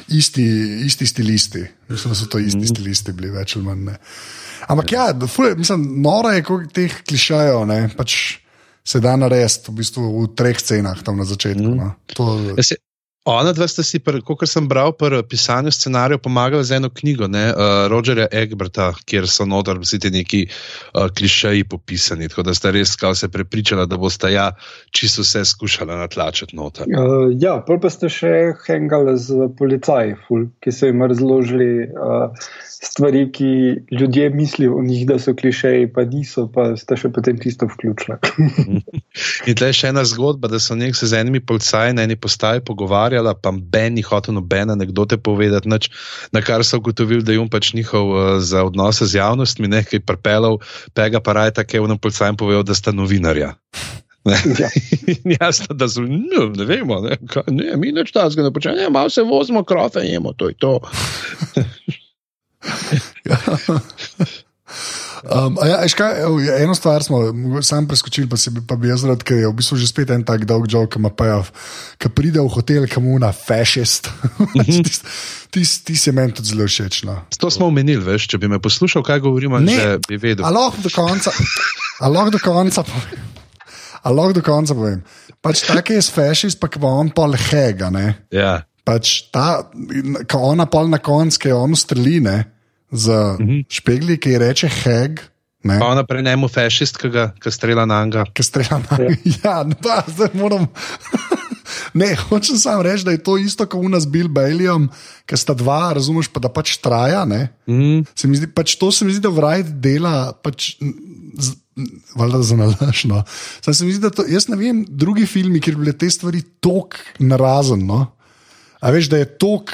isti, isti stilisti. Mislim, da so to isti stilisti bili, več ali manj. Ne. Ampak ja, da ful, mislim, nora je, koliko teh klišajev, ne, pač se da narediti v, bistvu v treh scenah tam na začetku. Mhm. No. To, Jaz se- Ona dva sta si, kot sem bral, pri pisanju scenarijev pomagali z eno knjigo, ne, uh, Rogerja Egberta, kjer so noter vsi ti neki uh, klišeji popisani. Tako da sta res kao se prepričala, da bosta ja čisto vse skušala natlačiti noter. Uh, ja, pol pa ste še hengali z policaji, ful, ki so jim razložili uh, stvari, ki ljudje mislijo o njih, da so klišeji, pa niso, pa ste še potem tisto vključili. (laughs) In tle je še ena zgodba, da so nek se z enimi policaji na eni postaji pogovarjala, pa Ben ni hotel nobene anekdote povedati, nič, na kar so ugotovili, da je on pač njihov uh, za odnose z javnostmi nekaj prepelal, pega pa raj tako je v policajem povedal, da sta novinarja. Ja. (laughs) Jasno, da so, ne, ne vemo, ne, kaj, ne, mi nič tazga ne počnemo, ne, malo se vozimo, krofe jemo, to je to. (laughs) Um, ja, kaj, eno stvar smo sam preskočili, pa, se bi, pa bi jaz rad, ker je v bistvu že spet en tak dolg jok, ki ima pajav, ki pride v hotel, kamuna, fašist. Tis, tis, tis je meni tudi zelo všeč. No. To smo omenili, veš, če bi me poslušal, kaj govorimo, Ne. bi vedel. A lahko do konca, a lahko do konca povem. A lahko do konca povem. Pač tako je s fašist, pa bo on pol hega, ne. Ja. Pač ta, ko ona pol na koncu, ki je on streline z špegli, ki ji reče heg. Ne? Pa ona prenemo fašist, ki ga strela na anga. ki strela na ja, (laughs) ne, pa, zdaj moram. (laughs) Ne, hočem samo reči, da je to isto kot u nas Bill Baileyom, ki sta dva, razumeš, pa da pač traja. ne. Mm. Se mi zdi, pač to se mi zdi, da Wright dela, pač, z- valjda za nalašno. Se mi zdi, da to, jaz ne vem, drugi filmi, kjer bi bile te stvari tok narazen. No? A veš, da je tok,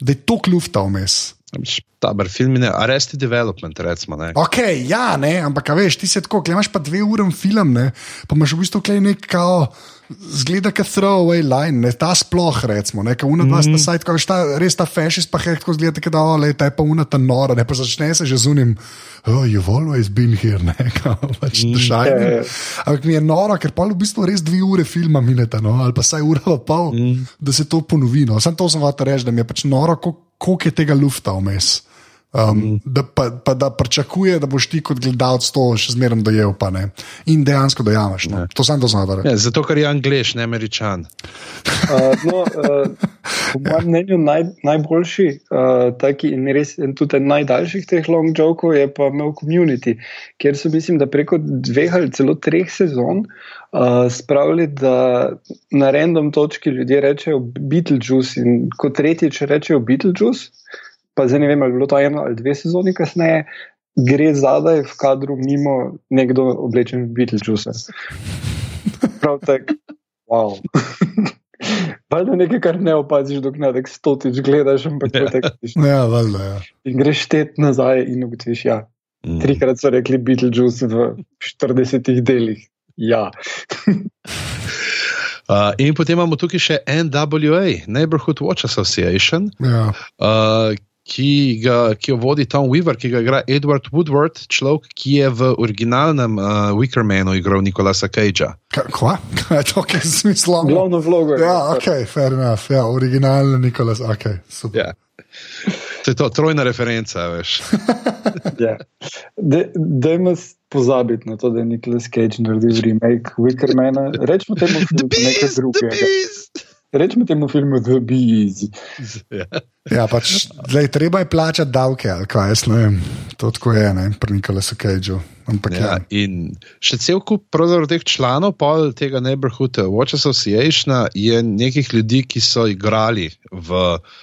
da je tok lufta vmes. Dober film je Arrested Development, recimo. Ne. Ok, ja, ne, ampak a veš, ti si tako, klej imaš pa dve uri film, ne, pa imaš v bistvu klej nek kao. Zgleda, kot throwaway line, ne ta sploh, recimo, ne ka una dva sta sajt, ko veš, ta, res ta fashionist pa hek, tako zgleda, da oh, ta je pa una ta nora, ne pa začne se že zunim, oh, you've always been here, ne, (laughs) kao pač mm, Ja, ja. yeah. Ampak mi je noro, ker pa v bistvu res dve ure filma mineta, no, ali pa saj ura pa pol, mm. da se to ponovi. No. Sam to sem vata reči, da mi je pač noro, koliko koliko je tega lufta vmes. Um, mm. da, pa, pa da pričakuje, da boš ti kot gledalec to še zmeraj dojel, pa ne. In dejansko dojameš. No. To sem to znal. Ja, zato, ker je angliš, ne američan. Uh, no, uh, po mojem (laughs) mnenju naj, najboljši uh, taki in res en tudi en najdaljših teh long jokov je pa imel community, kjer so mislim, da preko dveh ali celo treh sezon uh, spravili, da na random točki ljudje rečejo Beetlejuice in kot tretjič rečejo Beetlejuice, pa zdaj ne vem, ali je bilo to eno ali dve sezoni kasneje. Gre zadaj v kadru mimo nekdo oblečen v Beetlejuice. Prav tako, wow. (laughs) Valjda nekaj, kar ne opaziš, dokler ne stotič gledaš, ampak Ja. yeah. tako Ja, valjda, ja. in greš tet nazaj in ugotoviš, ja, Mm. trikrat so rekli Beetlejuice v 40 delih. Ja, (laughs) Uh, in potem imamo tukaj še NWA, Neighborhood Watch Association, Ja. uh, ki, ga, ki jo vodi Tom Weaver, ki ga igra Edward Woodward, človek, ki je v originalnem uh, Wickermanu igral Nikolasa Cagea. Kva? Kaj je to, kaj je smislo? Glavno vlogo je. Ja, ok, fair enough. Ja, originalni Nikolas, ok, super. Ja. To je to, trojna referenca, veš. (laughs) Ja. Dajmo pozabiti na to, da je Nicolas Cage naredil remake Wickermana. Rečemo temu filmu nekaj drugega. Rečemo temu filmu The Bees. Ja. Ja, pač, lej, treba je plačati davke, ali kaj jaz ne vem. To tako je, ne, pri Nikolasu Cageu. Ampak ja. Ja, in še cel kup teh članov pol tega Neighborhood Watch Association je nekih ljudi, ki so igrali v eh,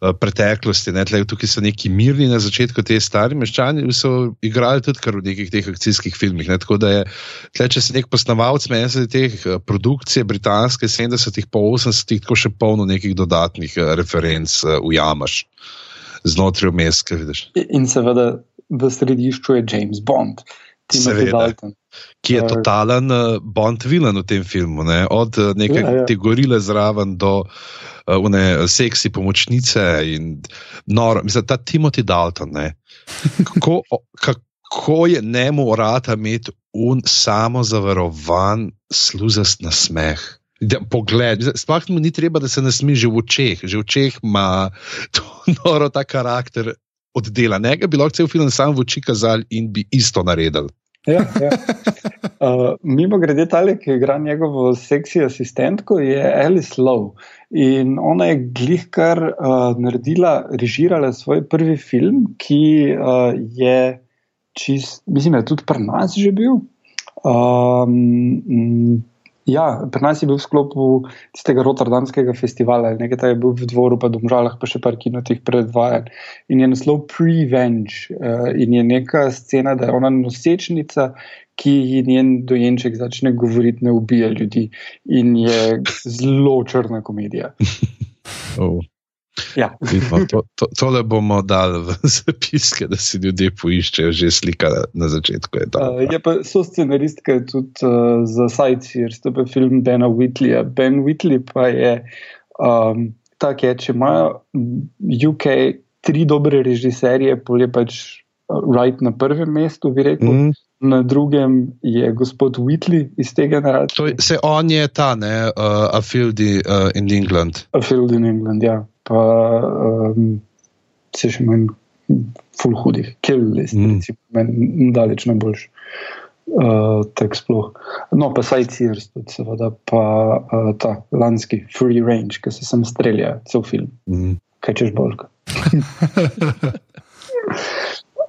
preteklosti. Ne? Tle, tukaj so neki mirni na začetku, te stari meščani so igrali tudi kar v nekih teh akcijskih filmih. Ne? Tako da je, tle, če si nek posnovalec, meni se teh eh, produkcije britanske 70-ih pa 80-ih tako še polno nekih dodatnih eh, referenc ujamaš znotraj vmes, kaj vidiš. In seveda v središču je James Bond. Timothy Seveda. Dalton. ki je Ja. totalen uh, Bond vilen v tem filmu. Ne? Od uh, neke Ja, ja. te gorile zraven do uh, une seksi pomočnice in noro. Mislim, ta Timothy Dalton. ne, Kako, kako je njemu urata imeti un samozavarovan, sluzast nasmeh. Da, pogled, sploh mu ni treba, da se nasmeji že v očeh, že v očeh ima to (laughs) noro ta karakter oddela. Ne bi lahko cel film sam v oči kazali in bi isto naredili. Ja, ja. (laughs) Uh, mimo grede, tale, ki igra njegovo seksi asistentko, je Alice Lowe. In ona je glihkar uh, naredila, režirala svoj prvi film, ki uh, je čist, mislim, da je tudi pri nas že bil. Um, ja, pri nas je bil v sklopu tistega Rotterdamskega festivala, nekaj tam je bil v dvoru, pa domžalah, pa še par kinotih predvajanj. In je naslov Prevenge. Uh, in je neka scena, da je ona nosečnica, ki ji njen dojenček začne govoriti, ne ubija ljudi. In je zelo črna komedija. (laughs) Oh. Ja. Vidimo, to, to, tole bomo dali v (laughs) zapiske, da si ljudje poiščejo, že slika na začetku. Je Uh, je pa so scenaristka je tudi uh, za Sightseers, to je film Bena Whitleyja. Ben Whitley pa je um, tak, je, če imajo UK tri dobre režiserje, pol je pač Wright na prvem mestu, bi rekel. Mm. Na drugem je gospod Whitley iz te generacije. to, je- se on je ta, ne, uh, a field uh, in England. A Field in England, ja. Pa um, se še manj full hudih, kill list, Mm. recimo, meni daleč najboljši. Uh, tak sploh. No, pa Sightseers, tudi seveda, pa uh, ta lanski Free Range, ki se sem strelja, cel film. Mm. Kaj češ bolj? (laughs)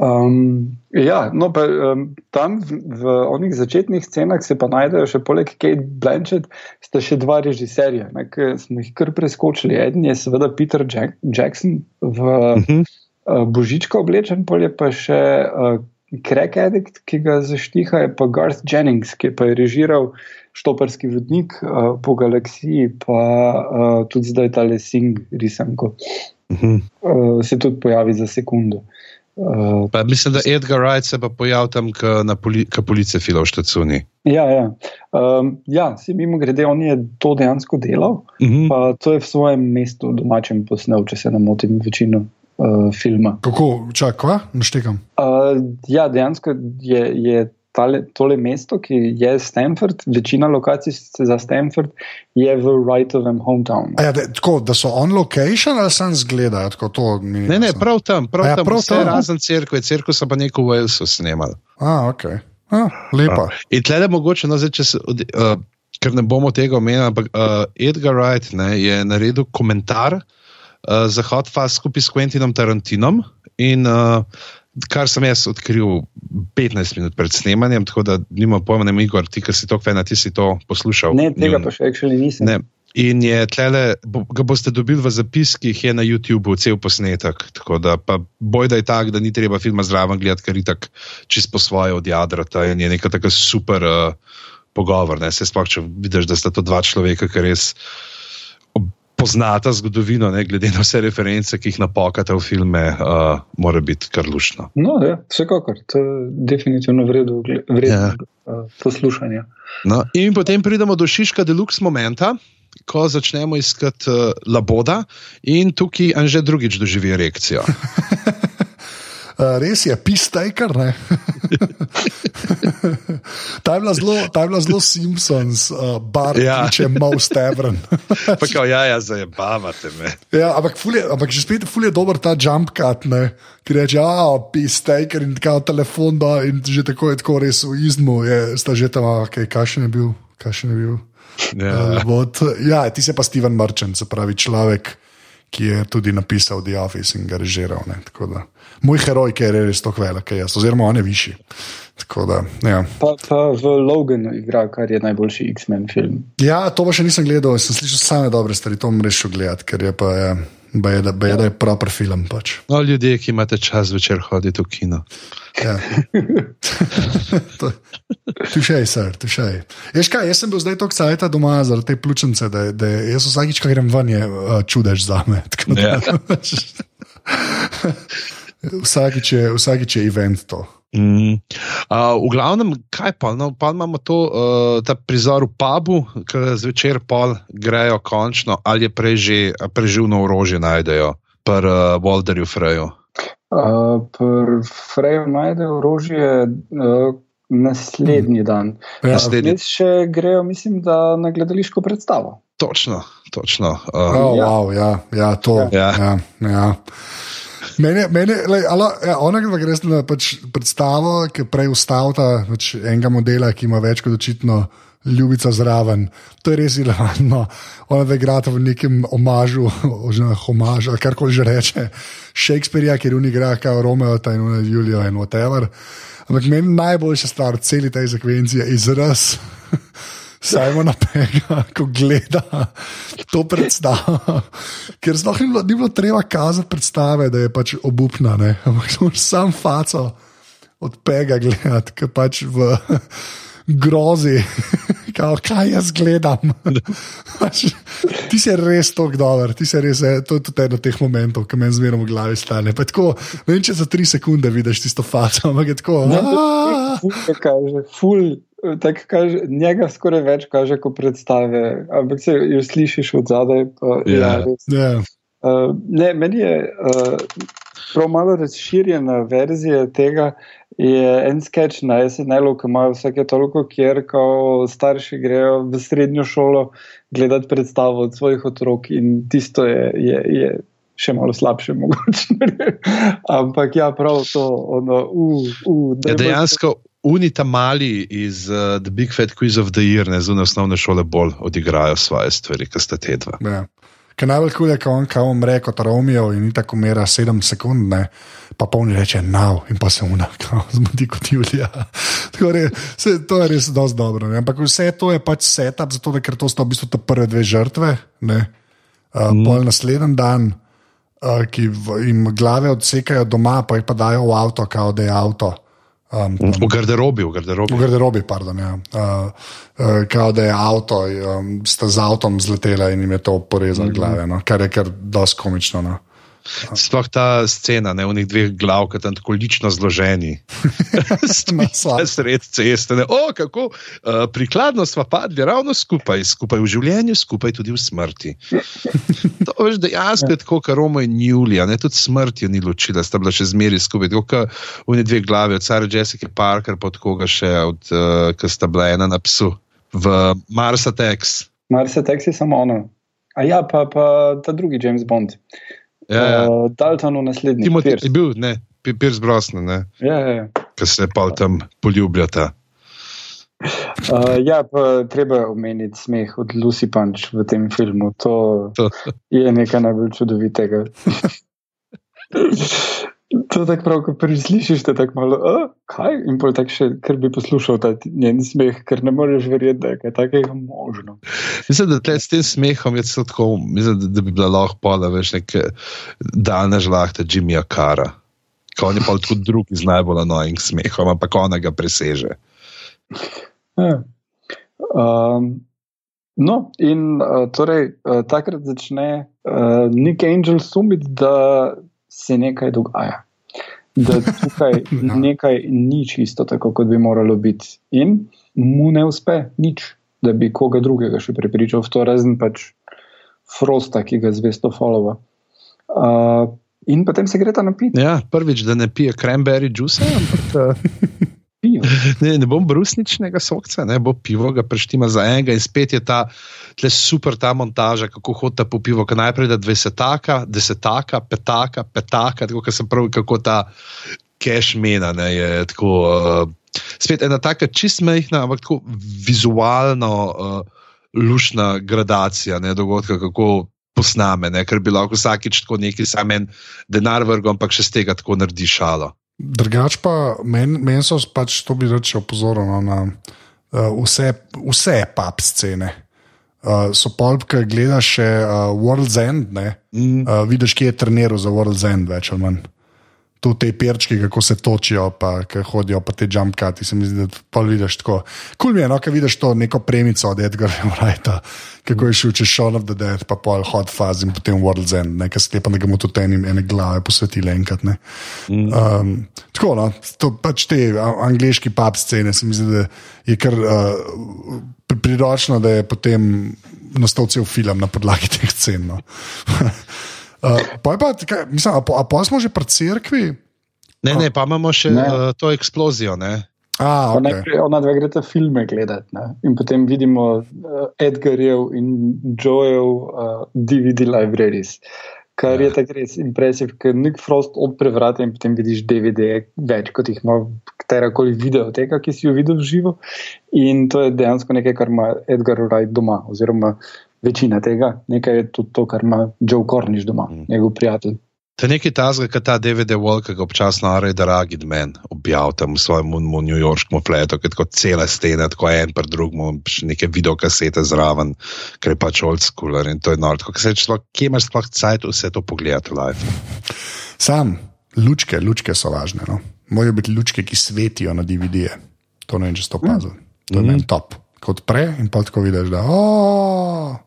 Um, ja, no, pa, um, tam v, v onih začetnih scenah se pa najdejo še poleg Kate Blanchett, sta še dva režiserja, ne, ki smo jih kar preskočili. Eden je seveda Peter Jack Jackson v Mhm. uh, Božička oblečen, pol je pa še uh, Crack Addict, ki ga zaštiha, je pa Garth Jennings, ki pa je režiral Štoparski vodnik uh, po galaksiji, pa uh, tudi zdaj tale Sing risanko. Mhm. Uh, se tudi pojavi za sekundo. Uh, Pa, mislim, da Edgar Wright se pa pojavil tam, poli, police fila v štacuni. Ja, ja. Um, ja se mimo grede, on je to dejansko delal, Mhm. pa to je v svojem mestu domačem posnel, če se ne motim, večino uh, filma. Kako, čakaj? Naštekam. Uh, ja, dejansko je, je tale, tole mesto, ki je Stanford, večina lokacij se za Stanford je v Wrightovem hometownu. A Ja, da, tako, da so on location ali sam zgledajo? Tako, to Ne, ne, prav tam, prav A ja, tam, prav tam? razen cerkve, cerkve so pa neko v Walesu snemali. A, ok. A, lepa. In tle je mogoče, no, zdaj, če se, od- uh, ker ne bomo tega omenili, ampak uh, Edgar Wright ne, je naredil komentar uh, za Hot Fast skupaj s Quentinom Tarantinom. In uh, kar sem jaz odkril 15 minut pred snemanjem, tako da nima pojma, ne Igor, ti, ki si to fena, ti si to poslušal. Ne, tega Njun- pa še actually nisem. Ne. In je tlele, bo, ga boste dobili v zapiskih, je na YouTubu cel posnetek. Tako da, pa boj da je tak, da ni treba filma zraven gledati, ker je tako čist po svoje od jadrata in je neka taka super uh, pogovor. Ne? Se sploh, če vidiš, da sta to dva človeka, ki res poznata zgodovino, ne, glede na vse reference, ki jih napokate v filme, uh, mora biti kar lušno. No, ja, vsekakor, to je definitivno vredno vred, Ja. uh, poslušanja. No, in potem pridemo do Šiška deluxe momenta. Ko začnemo iskati uh, laboda, in tukaj Anže drugič doživi erekcijo. (laughs) Uh, res je, pistaker. (laughs) ta je bila zelo, ta je bila zelo Simpsons, uh, bar, Ja. če most ever. (laughs) Pa kao, ja, ja, zajebavate me. Ja, ampak, je, ampak že spet je dober ta jump cut, ne? ki reče, ja, pistaker in tako telefon, da in že tako je tako res v izmu, je, sta že tam, okay, kakšen je bil, kakšen je bil. Ja. Uh, bod, ja, ti se pa Steven Merchant, se pravi človek, ki je tudi napisal The Office in ga režiral. da. Moj heroj, ki je res tako velik, kot jaz, oziroma on je višji. Da, ja. Pa, pa v Loganu igra, kar je najboljši X-Men film. ja, to pa še nisem gledal, sem slišal same dobre stvari, to res še gledati, ker je pa ja, da, baje, da je proper film. Pač. No, ljudje, ki imate čas večer hoditi v kino. Ja. (laughs) Tušej, sir, tušej. Ješ kaj, jaz sem bil zdaj tako cajt doma zaradi te pljučnice, da, da jaz vsakič, ko grem ven, je uh, čudež za me. (laughs) Ja. (laughs) vsakič, je, vsakič je event to. Mm. Uh, v glavnem, kaj pa? No, pa imamo to, uh, ta prizor v pubu, ki zvečer pol grejo končno, ali je prej že preživno orožje najdejo, pri uh, Walterju Freju. Uh, Pri Freju najde orožje uh, naslednji dan. Ja, Naslednji- še grejo, mislim, da na gledališko predstavo. Točno, točno. Uh, oh, Ja. wow, ja, ja, to. Ja. Ja, ja. Mene, mene, lej, ala, ja, ona gre res na pač predstavo, ki prej ustavlja pač enega modela, ki ima več kot očitno ljubica zraven. To je res irelevantno. Ona da igrata v nekem omažu, oziroma homažu, ali karkoli že reče. Shakespearea, ker oni igra kao Romeo in ona Julijo in whatever. Ampak meni najboljša stvar v celi tej sekvenci je izraz. Simona Pega, ko gleda to predstavo. Ker sploh ni bilo, ni bilo treba kazati predstave, da je pač obupna, ne. ampak sam faco od Pega gledati, ki pač v grozi, kao, kaj jaz gledam. Pač, ti si res tako dober, ti si res, eh, to je tudi eden od teh momentov, ki me zmerno v glavi stane. Pa Tako, ne vem, če za tri sekunde vidiš tisto faco, ampak je tako. "Aaa." Ful, te kaže, ful, eh, tako kaže, njega skoraj več kaže kot predstave, ampak se jo slišiš od zadaj. Pa, Ja. res. Ja. Uh, ne, meni je uh, prav malo razširjena verzija tega. Je en sketch na SNL, ki imajo vsake toliko, kjer ko starši grejo v srednjo šolo gledati predstavo od svojih otrok, in tisto je, je, je še malo slabše, (laughs) mogoče. Ampak ja, prav to. Ono, uh, uh, Ja, dejansko unita mali iz uh, The Big Fat Quiz of the Year, ne zunaj osnovne šole, bolj odigrajo svoje stvari, kot sta te dva. Ja. Ker najbolj kul je, ko on kao umre kot Romeo in tako umira 7 sekund, ne, pa polni reče now in pa se unaka, (laughs) zmodi kot Julija. Re, se, to je res dosti dobro. Ne. Ampak vse to je pač setup, zato da, ker to sta v bistvu te prve dve žrtve, ne. Uh, mm. Pol naslednji dan, uh, ki v, jim glave odsekajo doma, pa jih pa dajo v avto, kao da je avto. Um, tam- V garderobi, v garderobi. V garderobi, pardon. Ja. Uh, uh, kao da je avto, um, sta z avtom zletela in jim je to porezalo mm -hmm. glave, no? kar je kar dosti komično. No? Sploh ta scena, ne, v njih dveh glav, ki tam tako lično zloženi. (laughs) Sred ceste. Ne. O, kako uh, prikladno smo padli ravno skupaj, skupaj v življenju, skupaj tudi v smrti. (laughs) To veš, dejansko je tako, kot Romo in Julija, ne tudi smrt je ni ločila, sta bila še zmeraj skupaj. Tako kot v ne dve glavi, od Sara Jessica Parker, pod koga še, od, uh, ki sta bila ena na psu v Marsa Tex. Marse Tex je samo ono. A ja, pa, pa ta drugi James Bond. Ja, ja. Uh, Dalton v naslednji. Timothy je bil, ne, Pi- Pierce Brosnan, ne, Ja, ja, ja. ki se pa tam poljubljata. Uh, ja, pa treba omeniti smeh od Lucy Punch v tem filmu. To To. (laughs) je nekaj najbolj čudovitega. (laughs) To tako prav, ko prvič slišiš, te tako malo, a, kaj? In pol tako še, ker bi poslušal ta njen smeh, ker ne moreš verjeti, da je kaj takega možno. Mislim, da tle s tem smehom je celo tako, mislim, da, da bi bila lahko pola, veš, neke daljne žlahte Jimmyja Kara. Ko on je pa tudi drugi z najbolj annoying smehom, ampak ona ga preseže. Ja. Um, No, in uh, torej, uh, takrat začne uh, Nick Angel sumiti, da se nekaj dogaja. Da tukaj Ja. (laughs) nekaj ni čisto tako, kot bi moralo biti. In mu ne uspe nič, da bi koga drugega še prepričal v to, razen pač Frosta, ki ga zvesto followa. Uh, in potem se gre ta napiti. Ja, prvič, da ne pije cranberry juice, ampak uh, pijo. (laughs) ne, ne bom brusničnega sokca, ne bo pivo, ga preštima za enega in spet je ta tle super ta montaža, kako hodi po pivo, ki najprej da desetaka, desetaka, petaka, petaka, tako kot sem prav, kako ta cash mena, ne, je tako. Uh, Spet ena taka čist mehna, ampak tako vizualno uh, lušna gradacija ne, dogodka, kako posname, ne, ker bi lahko vsakič tako neki samen denar vrgel, ampak še z tega tako naredi šalo. Drugač pa meni men so pač to bi reče opozorjeno na uh, vse, vse pap scene. Uh, so polp, ki gledaš še uh, World's End, ne? Mm. Uh, vidiš, kje je treniral za World's End, več ali manj. Tu te perčki, kako se točijo, pa hodijo, pa te jumpkati. Se mi zdi, da pa vidiš tako. Kul mi je, no, ki vidiš to neko premico od Edgarja (laughs) Wrighta, kako je šel čez Shaun of the Dead, pa pol hot faz in potem World's End, nekaj sklepa, da ga mu tudi enim ene glave posvetili enkrat. ne. Um, tako, no, to pač te angliški pub scene, se mi zdi, da je kar uh, priročno, da je potem nastal cel film na podlagi (laughs) teh scen. No. (laughs) uh, pa pa, kaj, mislim, a, po, a pa smo že pri cerkvi? Ne, ne, pa imamo še Ne. uh, to eksplozijo. Ne? A, Okay. Najprej ona dva gresta filme gledati ne? in potem vidimo uh, Edgarjev in Joejev uh, DVD libraries. Kar ja. je tako res impresiv, ker Nick Frost odpre vrata in potem vidiš DVD, več kot jih ima katerakoli videoteka, ki si jo videl v živo. In to je dejansko nekaj, kar ima Edgar Wright doma, oziroma večina tega. Nekaj je tudi to, kar ima Joe Cornish doma, mm. njegov prijatelj. To je nekaj tazga, kot ta DVD wall, ki ga občasno Arej Dragid men objavlja tam v svojem New Yorkskem fletu, ki je tako cela stena, tako en per drugemu, še neke videokasete zraven, ker je pač old schooler in to je noro. Kje imaš sploh cajt vse to pogledati live? Sam, lučke, lučke so važne. No. Morajo biti lučke, ki svetijo na DVD-je. To ne vem, če ste opazili. To je meni top. Kot pre in pa tako vidiš, da "O,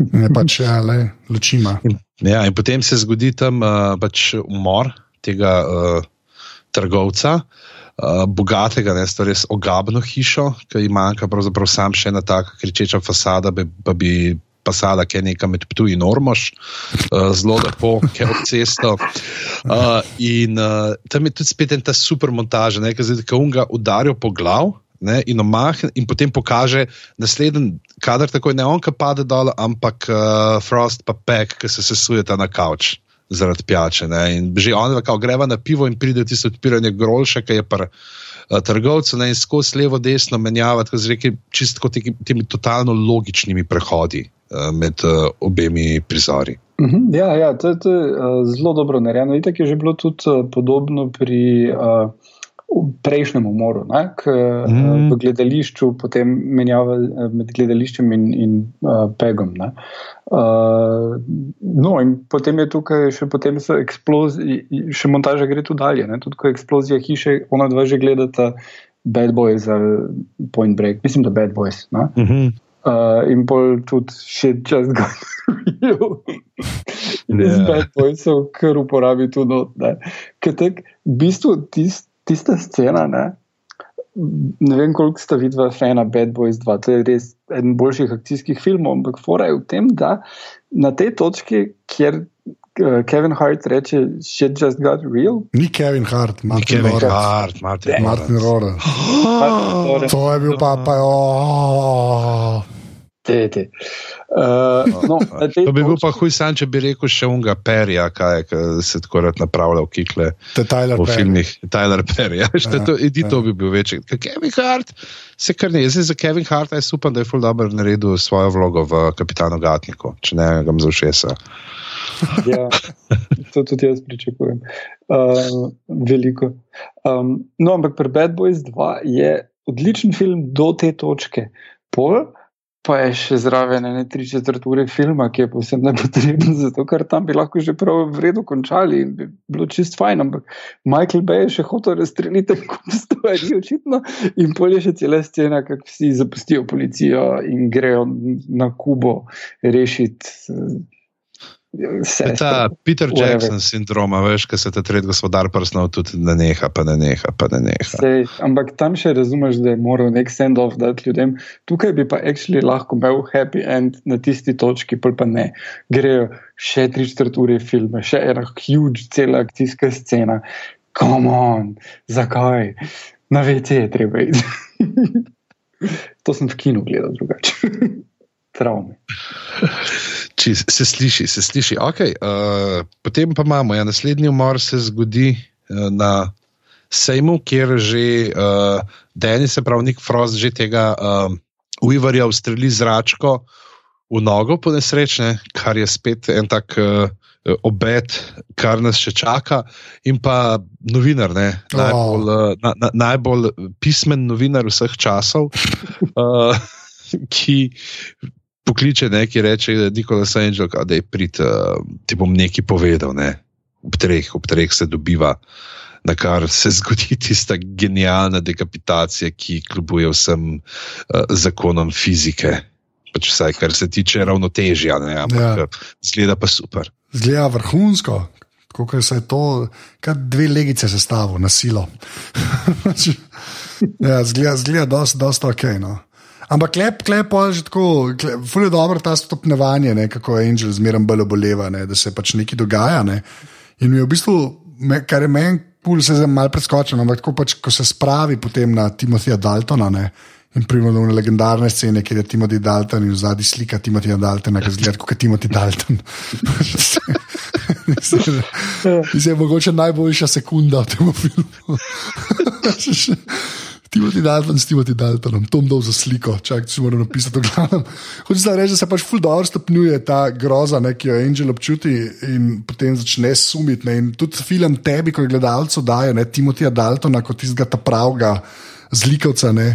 je pač ja, le, lučima. Ja, in potem se zgodi tam uh, pač umor tega uh, trgovca, uh, bogatega, ne, to res ogabno hišo, ki ji manjka pravzaprav sam še ena taka kričeča fasada, bi, pa bi pasala, ki je neka med Ptuj in Ormož, uh, zelo lepo, ki je ob cesto. Uh, in uh, tam je tudi spet ta super montaža, ki zdaj, ki unga udarijo po glav. Ne, in, omahne, in potem pokaže naslednji kader, tako ne on, ki pade dol, ampak uh, Frost pa Peck, ki se sesujeta na kavč zaradi pijače. Ne, in že on greva na pivo in pride tisto odpiranje grolša, ki je pa uh, trgovcu ne, in skozi levo, desno menjava, tako z reki, čisto temi, temi totalno logičnimi prehodi med uh, obemi prizori. Mhm, Ja, ja, to, to je uh, zelo dobro narejeno. Itak je že bilo tudi podobno pri uh, prejšnjem umoru, ne, k, mm. v gledališču, potem menjava med gledališčem in, in uh, pegom. ne. Uh, no, in potem je tukaj še, potem še montaža gre tu dalje. Ne, tudi ko je eksplozija hiše, ona dva že gledata Bad Boys ali Point Break, mislim, da Bad Boys. Ne. Uh -huh. Uh, in pol tudi še čas ga real. Ja. Z bad boysov, ker uporabi tudi not. ne. Ker tak, v bistvu tist, tista scena, ne, ne vem, koliko sta vidva fana Bad Boys 2, to je res eden boljših akcijskih filmov, ampak fora je v tem, da na tej točki, kjer uh, Kevin Hart reče, shit just got real. Ni Kevin Hart, Martin Kevin Lawrence. Hart, Martin Martin Lawrence. Lawrence. (gasps) To je bil pa, pa oh. Te, te. Uh, no, na tej To bi bil pa huj san, če bi rekel še unga perja, kaj je, ki se tako rad napravlja v kikle. Te Tyler Po Perry. filmih Tyler Perry. Ja, ja, to, edi to bi bil večji. Kevin Hart se kar ne. Jaz za Kevin Hart jaz upam, da je full dobro naredil svojo vlogo v Kapitanu Gatniku, če ne ga za všesa. Ja, to tudi jaz pričakujem. Uh, veliko. Um, no, ampak pri Bad Boys 2 je odličen film do te točke. Pol pa je še zraven ene tri četrt ure filma, ki je povsem nepotreben, (laughs) zato ker tam bi lahko že prav v redu končali in bi bilo čist fajn. Ampak Michael Bay je še hotel razstreliti (laughs) kot stvari, očitno. In polje še cela scena, kako vsi zapustijo policijo in grejo na Kubo rešiti. Sestre, ta Peter Jackson sindrom, veš, kaj se ta tretji gospodar prsnil, tudi ne neha, pa ne neha, pa ne neha. Sej, ampak tam še razumeš, da je moral nek send-off dati ljudem. Tukaj bi pa actually lahko imel happy end na tisti točki, pa pa ne. Grejo še tri četrt ure filme, še ena huge cela akcijska scena. Come on, zakaj? Na VC je treba iti. (laughs) to sem v kinu gledal drugače. (laughs) Travme. Či, se sliši, se sliši. Okay, uh, potem pa imamo, ja, naslednji umor se zgodi uh, na sejmu, kjer že uh, Denis, se pravi, Nik Frost, že tega uh, Weaverja ustreli zračko v nogo, po nesrečne, kar je spet en tak. Uh, Obet, kar nas še čaka, in pa novinar, ne, najbolj, oh. na, na, najbolj pismen novinar vseh časov, uh, (laughs) ki pokliče neki reče, da je Nikola Sanjel, da je prid, uh, ti bom nekaj povedal. Ne? Ob, treh, ob treh se dobiva, na kar se (laughs) zgodi tista genialna dekapitacija, ki kljubuje vsem uh, zakonom fizike. Pač vsaj, kar se tiče ravnotežja, ampak ja. zgleda pa super. Zgleda vrhunsko, kako se je to, kar dve legice sestavlja na silo. (laughs) ja, zgleda, zgleda dosta, dosta ok. No. Ampak klep, klep, že tako, zelo je dobro ta stopnjevanje, ne, kako je Angel zmeraj bolj oboleva, ne, da se pač nekaj dogaja. Ne. In v bistvu, me, kar je meni, pul se zdaj malo preskočil, ampak tako pač, ko se spravi potem na Timothija Daltona. Ne, In primemo do legendarne scene, kjer je Timothy Dalton in v zadnji slika Timothyja Daltona, ki zgleda kot Timothy Dalton. (laughs) Da je mogoče najboljša sekunda v tem filmu. (laughs) Timothy Dalton, s Timothy Daltonom, Tom dol za sliko, čak, če moram napisati v glavnem. (laughs) Hoče se reči, da se pač ful dobro stopnjuje ta groza, ne, ki jo Angel občuti in potem začne sumiti. Ne, in tudi film tebi, ko gledalcu daje, ne, Timothyja Daltona kot tistega ta pravega zlikovca, ne,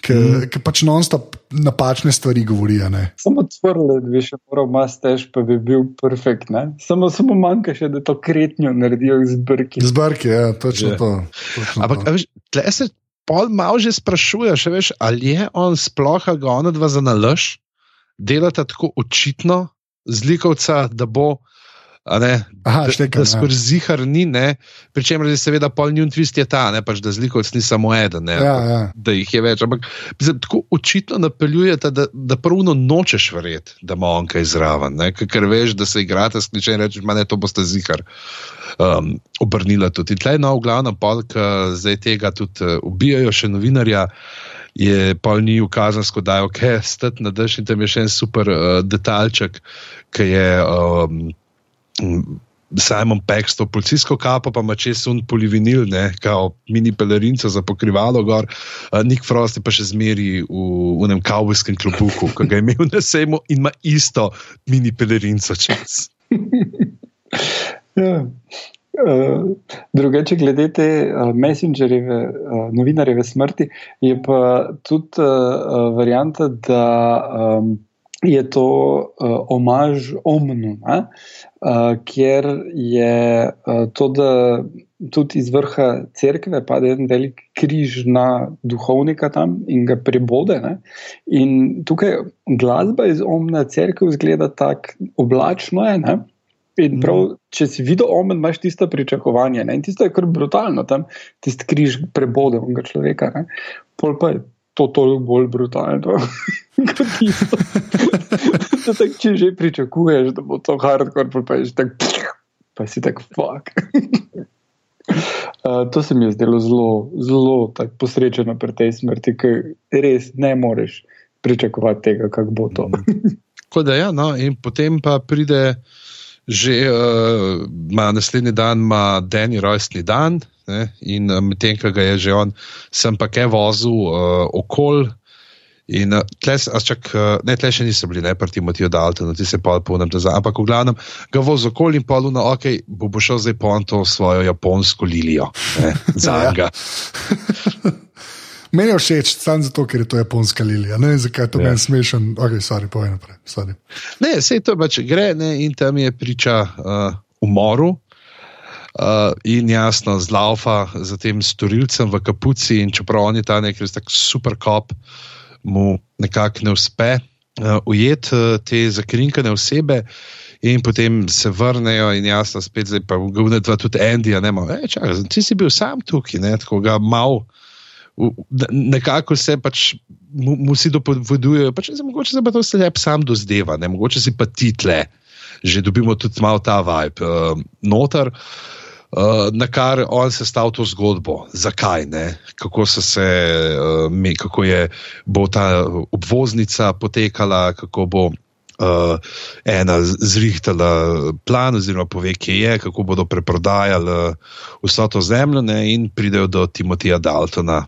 ki mm. pač non-stop napačne stvari govori. Samo tvrle, da bi še moral mastež, pa bi bil perfekt. Samo, samo manjka še, da to kretnjo naredijo z brki. Z brki, ja, točno yeah. to. Točno Ampak, to. Veš, tle se pol malo že sprašuješ, veš, ali je on sploh ga on dva za nalož, delata tako očitno zlikovca, da bo. Ne, Aha, štekam, da da skoraj zihar ni, pričemer je seveda pol njun twist je ta, ne, pač, da zlikovec ni samo eden, ne, ja, ja. da jih je več. Ampak mislim, tako očitno napeljujete, da, da pravno nočeš verjeti, da ima on kaj zraven, ne, ker veš, da se igrate s kličem in rečeš, da to boste zihar. Um, obrnila tudi. Tle je nov glavna polka, zdaj tega tudi uh, ubijajo, še novinarja. Je pol ni ukazansko, da je ok, (laughs) stati na dež in tam je še en super uh, detaljček, ki je um, Simon Peck s to policijsko kapo, pa ima čez un polivinil, ne, kao mini pelerinco za pokrivalo gor, uh, Nick Frost je pa še zmeri v unem kavbojskem klubuku, ki ga je imel na sejmu in ima isto mini pelerinco čez. (laughs) Ja. Uh, drugače, glede te uh, messengerjeve, uh, novinarjeve smrti, je pa tudi uh, varianta, da um, je to uh, omaž omnu, uh, kjer je uh, to, da tudi iz vrha cerkve pade en velik križ na duhovnika tam in ga prebode. Ne? In tukaj glasba iz omna cerkve zgleda tako oblačno. Je, In prav, mm. če si videl omen, imaš tiste pričakovanja. Ne? In tisto je kar brutalno, tam tisti križ prebode človeka. Ne? Pol pa je to toliko bolj brutalno (laughs) kot tisto. (laughs) tak, če že pričakuješ, da bo to hardcore, pa je že tako, (laughs) pa si tako fuck. Uh, to se mi je zdelo zelo, zelo posrečeno pri tej smrti, ker res ne moreš pričakovati tega, kako bo to. Kot da je, ja, no, in potem pa pride že uh, naslednji dan ima Dani rojstni dan. Ne, in uh, medtem, ko ga je že on, sem pa kaj vozil uh, okol. In uh, tle, čak, uh, ne, tle še niso bili, ne, proti Matijo Daltonu, ti se pa polnem tega. Ampak v glavnem ga vozil okol in polu na ok, bo, bo šel zdaj po to svojo japonsko lilijo. Ne, (laughs) za njega. (laughs) Meni je všeč samo zato, ker je to japonska lilija. Ne vem, zakaj je to ja. meni smešen. Ok, sorry, povej naprej. Sorry. Ne, se to pač gre ne, in tam je priča uh, umoru. Uh, in jasno, zlaufa za tem storilcem v kapuci, in čeprav on je ta nek res tak super kop, mu nekako ne uspe uh, ujeti uh, te zakrinkane osebe. In potem se vrnejo, in jasno, spet zdaj pa vgubne dva tudi Andija, ne more, čakaj, ti si bil sam tukaj, ne, tako ga mal, nekako se pač mu, mu si dopovedujejo, pač se mogoče se pa to vse lep sam dozdeva, ne, mogoče si pa title, že dobimo tudi malo ta vibe uh, noter. Uh, na kar on se stavi to zgodbo, zakaj ne, kako, se, uh, me, kako je bo ta obvoznica potekala, kako bo uh, ena zrihtala plan, oziroma pove, kje je, kako bodo preprodajali vso to zemljo, ne, in pridejo do Timotija Daltona.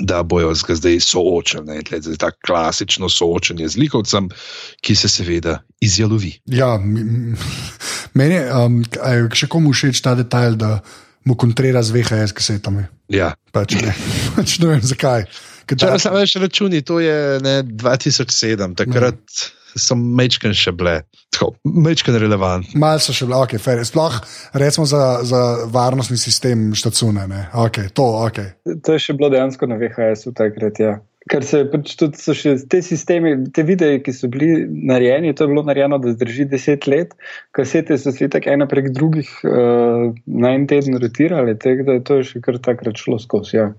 Da bojo zdaj soočeni, zdaj ta klasično soočenje z likovcem, ki se seveda izjalovi. Ja, meni je um, še komu všeč ta detajl, da mu kontrira z VHS kasetami. Ja. Pač ne. (laughs) pač ne vem zakaj. Če ne znaš računi, to je ne, 2007, takrat. Ne so mečken še bile, tako mečken relevant. Mal so še bile, ok, fair. sploh recimo za, za varnostni sistem štacune. Okay, to, okay. to je še bilo dejansko na VHS-u takrat. Ja. Ker se pač tudi so še te sistemi, te videe, ki so bili narejeni, to je bilo narejeno, da zdrži deset let, kasete so se tako ena prek drugih uh, na en teden rotirale, tako da je to še kar takrat šlo skozi. Ja.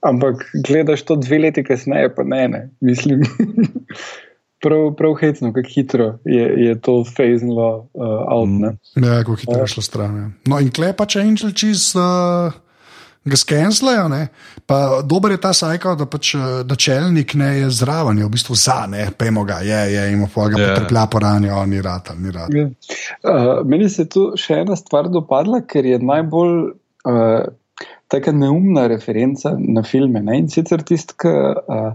Ampak gledaš to dve leti kasneje, pa ne, ne, mislim. (laughs) prav, prav hecno, kako hitro je, je to fejzlo uh, out. Ne? Mm. Ja, kako hitro je šlo stran. Ja. No, in klepa, če Angel čez. Uh... Ga skenslajo, pa dober je ta sajkal, da pač uh, načelnik ne je zraven, je v bistvu za, ne, pejmo ga, je, je, ima pa ga yeah. Ja. potrplja po rani, on ni rad, ni rad. Yeah. Uh, meni se tu še ena stvar dopadla, ker je najbolj uh, tako neumna referenca na filme. Ne? In sicer tisti, ki uh,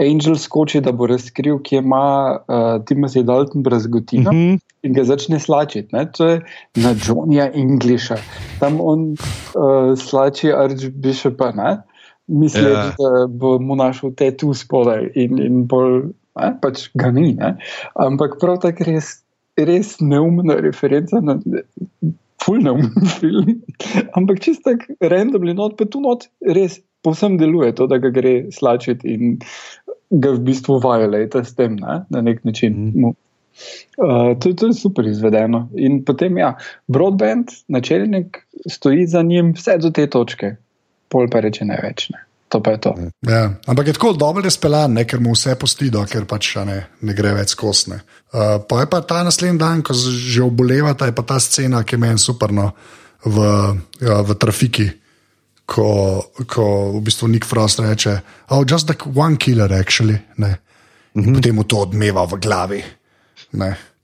Angel skoči, da bo razkril, kje ima uh, Timothy Dalton brazgotino mm -hmm. in ga začne slačiti. Ne? To je na Johnnyja Englisha. Tam on uh, slači Archbishopa, misli, yeah. Ja. da bo mu našel te tu spodaj in, in bolj. Ne, pač ga ni, ne? ampak prav tako res, res neumna referenca na fulno (laughs) film. Ampak čisto tako randomni not, pa tu not res povsem deluje to, da ga gre slačiti in ga v bistvu vajolejte s tem ne? na nek način. Mm. Uh, to, to je super izvedeno. In potem, ja, broadband, načelnik, stoji za njim vse do te točke, pol pa reče ne več. Ne to pa je to. Ja, ampak je tako dobro razpeljan, ker mu vse postido, ker pač ne, ne gre več skosne. Uh, pa je pa ta naslednji dan, ko že obolevata, je pa ta scena, ki je meni superno v, ja, v trafiki. Ko, ko v bistvu Nick Frost reče, oh, just like one killer, actually. Ne. In mm -hmm. potem mu to odmeva v glavi.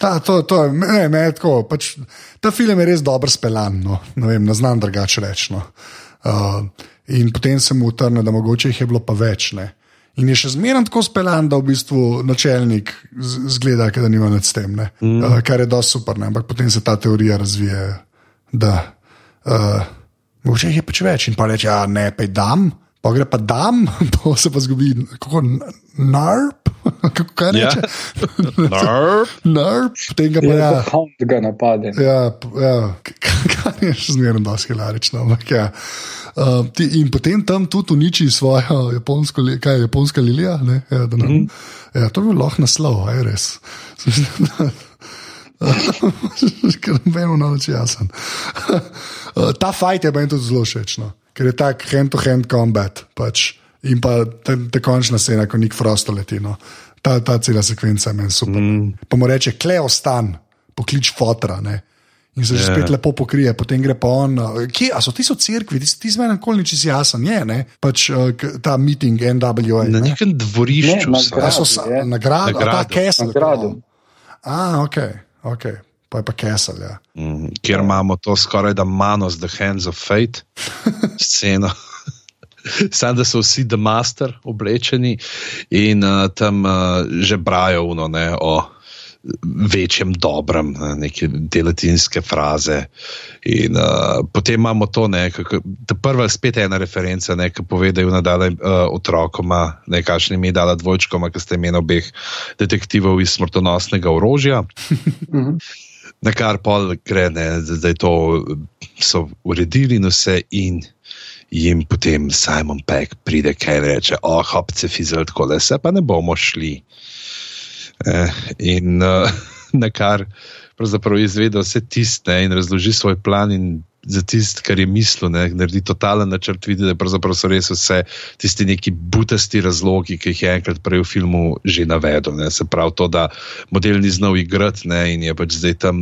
Ta, to, to, ne, ne, tako, pač, ta film je res dobro speljan, no. ne, vem, ne znam drugače reči. No. Uh, in potem se mu utrne, da mogoče jih je bilo pa več. Ne? In je še zmeraj tako speljan, da v bistvu načelnik zgleda, da nima nad tem, mm. uh, kar je dosti super, ne? ampak potem se ta teorija razvije. Da, uh, mogoče jih je pač več in pa reče, da ne, pa dam, pa gre pa dam, (laughs) to se pa zgodi, kako narp. (laughs) Kako kaj reče? (laughs) Narp. Narp, potem ga pa ja. Ja, ga napade. Ja, ja. kar je še zmeraj dosti hilarično. Ampak ja. Uh, ti, in potem tam tudi uniči svojo japonsko, kaj je japonska lilija. Ja, nam, mm -hmm. ja, to bi lahko naslov, aj res. (laughs) Ker ne vem, na noč jasen. Uh, ta fajt je meni tudi zelo všeč, no? ker je tak hand-to-hand combat. Pač. In pa ta, ta končna scena, ko nek frosto leti. No? Ta, ta cela sekvenca je meni super. Mm. Pa mu reče, kleo stan, poklič fotra. Ne? In se že yeah. spet ja. lepo pokrije, potem gre pa on. Kje so ti so crkvi, ti, ti zmeraj nikoli nič jasen, je ne? Pač uh, ta meeting NWA. Na nekem dvorišču, ne, na gradu, so na gradu, na gradu. Kesel. Na gradu. A, ok, ok. Pa je pa Kesel. Ja. Mm, kjer imamo to skoraj da manos, the hands of fate, (laughs) sceno. Sam, da so vsi the master oblečeni in uh, tam uh, že brajo uno, ne, o večjem dobrem, neke delatinske fraze. In uh, potem imamo to, da prva spet ena referenca, ki pove, da je nadala uh, otrokoma, nekakšni mi dala dvojčkoma, ki ste imeli obeh detektivov iz smrtonosnega orožja. Mhm. Na kar pol gre, ne, da je to so uredili in vse, in jim potem Simon Peck pride kaj in reče: Oh, hopce, fizel, tako da se pa ne bomo šli. Eh, in (laughs) uh, na kar pravzaprav izvede vse tiste in razloži svoj plan. Za tisto, kar je mislil, ne, naredi totalen načrt, vidi, da so res vse tisti neki butasti razlogi, ki jih je enkrat prej v filmu že navedel. Ne. Se pravi, to, da model ni znal igrati ne, in je pač zdaj tam,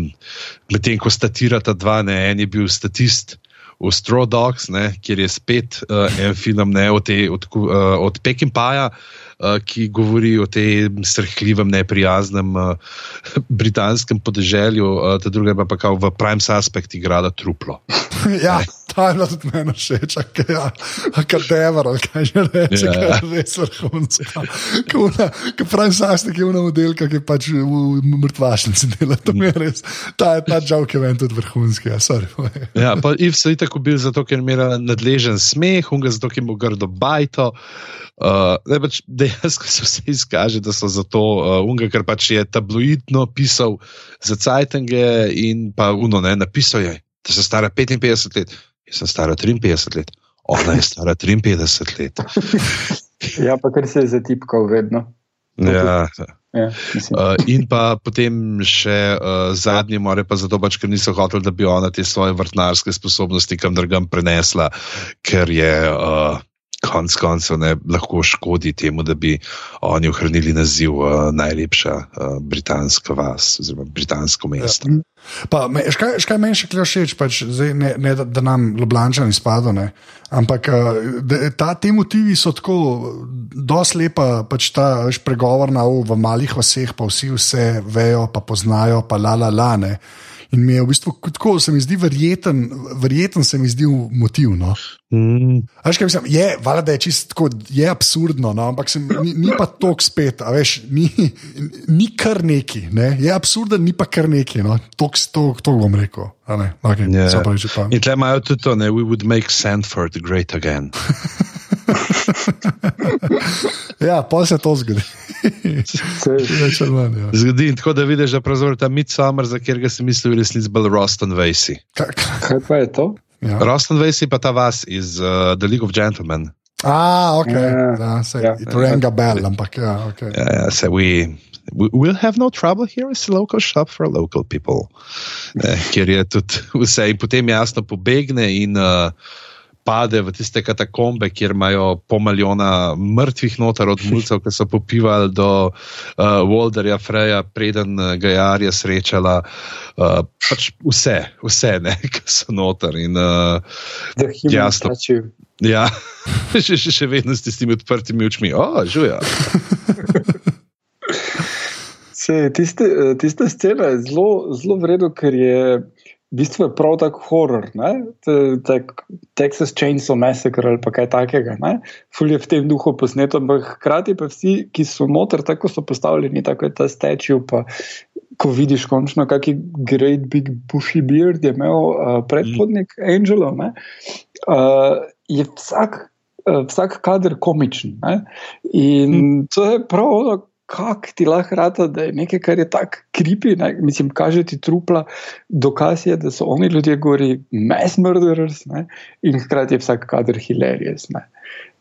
medtem ko statirata dva, ne, en je bil statist v Straw Dogs, ne, kjer je spet uh, en film ne, od, te, od, uh, od Pekinpaja. Eh, ki govori o tem strhljivem, neprijaznem britanskem podeželju, ta druga pa pa v Prime Suspect igrala truplo. (laughs) ja, ta je bila tudi meni všeč, akademer, ali kaj že reče, ja. kaj je res vrhunsko. Prime Suspect je una modelka, ki pač v mrtvašnici dela, to mi je res, ta, ta žal, ki je meni tudi vrhunski. Ja, ja, pa Iv so itak bil zato, ker je imel nadležen smeh, unga zato, ker je imel grdo bajto. Uh, pač dejansko se vse izkaže, da so za to uh, unga, ker pač je tabloidno pisal za Cajtange in pa uno ne, napisal je, da so stara 55 let, jaz sem stara 53 let, ona je stara 53 let. (laughs) ja, pa ker se je zatipkal vedno. Ja. Ja, uh, in pa potem še uh, zadnji, more pa zato, pač, ker niso hoteli, da bi ona te svoje vrtnarske sposobnosti kam drugam prenesla, ker je uh, konc koncev ne lahko škodi temu, da bi oni ohranili naziv uh, najlepša uh, britanska vas, oziroma britansko mesto. Ja. Pa, me, škaj, škaj meni še kaj všeč, pač, zdaj, ne, ne, da, da nam Ljubljani spadajo, ampak da, ta, ti motivi so tako, da je lepa pač ta veš, pregovor na v malih vseh, pa vsi vse vejo, pa poznajo, pa la la la. Ne. In mi je v bistvu tako, se mi zdi verjeten, verjeten se mi zdi motiv. No. Mm. Veš, mislim, je, vala, je, tako, je absurdno, no, ampak sem, ni, ni pa tok spet, veš, ni, ni kar neki. Ne. Je absurden, ni pa kar neki. No. To, to, to bom rekel. Okay, yeah. Ja. In tle imajo tudi to, da we would make Sandford great again. (laughs) ja, pa se to zgodi. Manj, ja. Zgodi tako, da vidiš, da je ta Midsummer, za katerega si mislil, da je resnici bolj Roston Vasi. Kaj pa je to? Ja. Roston Vasi pa ta vas iz uh, The League of Gentlemen. Ah, ok. Ja, ja, se, ja. To je enega bell, ampak ja, ok. Ja, ja, se, we, we, we'll have no trouble here, it's a local shop for local people. Eh, ker je tudi vse in potem jasno pobegne in. Uh, pade v tiste katakombe, kjer imajo pol milijona mrtvih notar od mulcev, ki so popivali do uh, Walderja Freja, preden uh, ga je Arja srečala. Uh, pač vse, vse, (laughs) ki so notar. In, uh, jasno. Ja, (laughs) še, še, še vedno s tistimi odprtimi očmi, oh, žuja. (laughs) Tiste, tiste scene je zelo, zelo vredno, ker je v bistvu je prav tako horor, tak Texas Chainsaw Massacre ali kaj takega. Ful je v tem duhu posneto, ampak hkrati pa vsi, ki so noter, tako so postavljeni, tako je ta stečil. Ko vidiš, končno, kakšen great big bushy beard je imel uh, predhodnik mm. Angelov, uh, je vsak, uh, vsak kader komičen. Ne? In mm. to je prav, kako ti lahko rata, da je nekaj, kar je tako kripi, ne? mislim, kaže ti trupla, dokaz je, da so oni ljudje gori, mass murderers ne? in hkrati je vsak kader hilarious. Ne?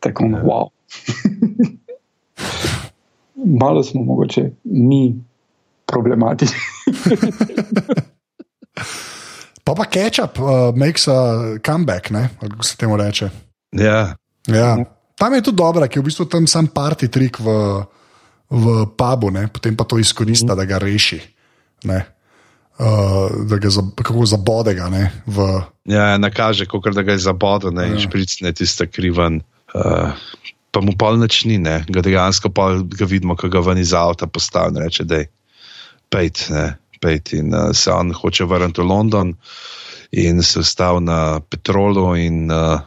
Tako, ja. wow. (laughs) Malo smo mogoče mi problematični. (laughs) pa pa ketchup uh, makes a comeback, ne? kako se temu reče. Ja. ja. Tam je tudi dobro, ki je v bistvu tam sam party trik v v pubu, ne? potem pa to izkoristi, mm. da ga reši. Uh, da ga za, kako zabode. Ga, v... Ja, nakaže, kako da ga je zabodel ja. in špricne tiste kriven. Uh, pa mu pol noč ni, ne? ga dejansko pa ga vidimo, ko ga ven iz avta postavi in reče, da je pejt, pejt. In uh, se on hoče vrniti v London in se vstavi na petrolu in uh,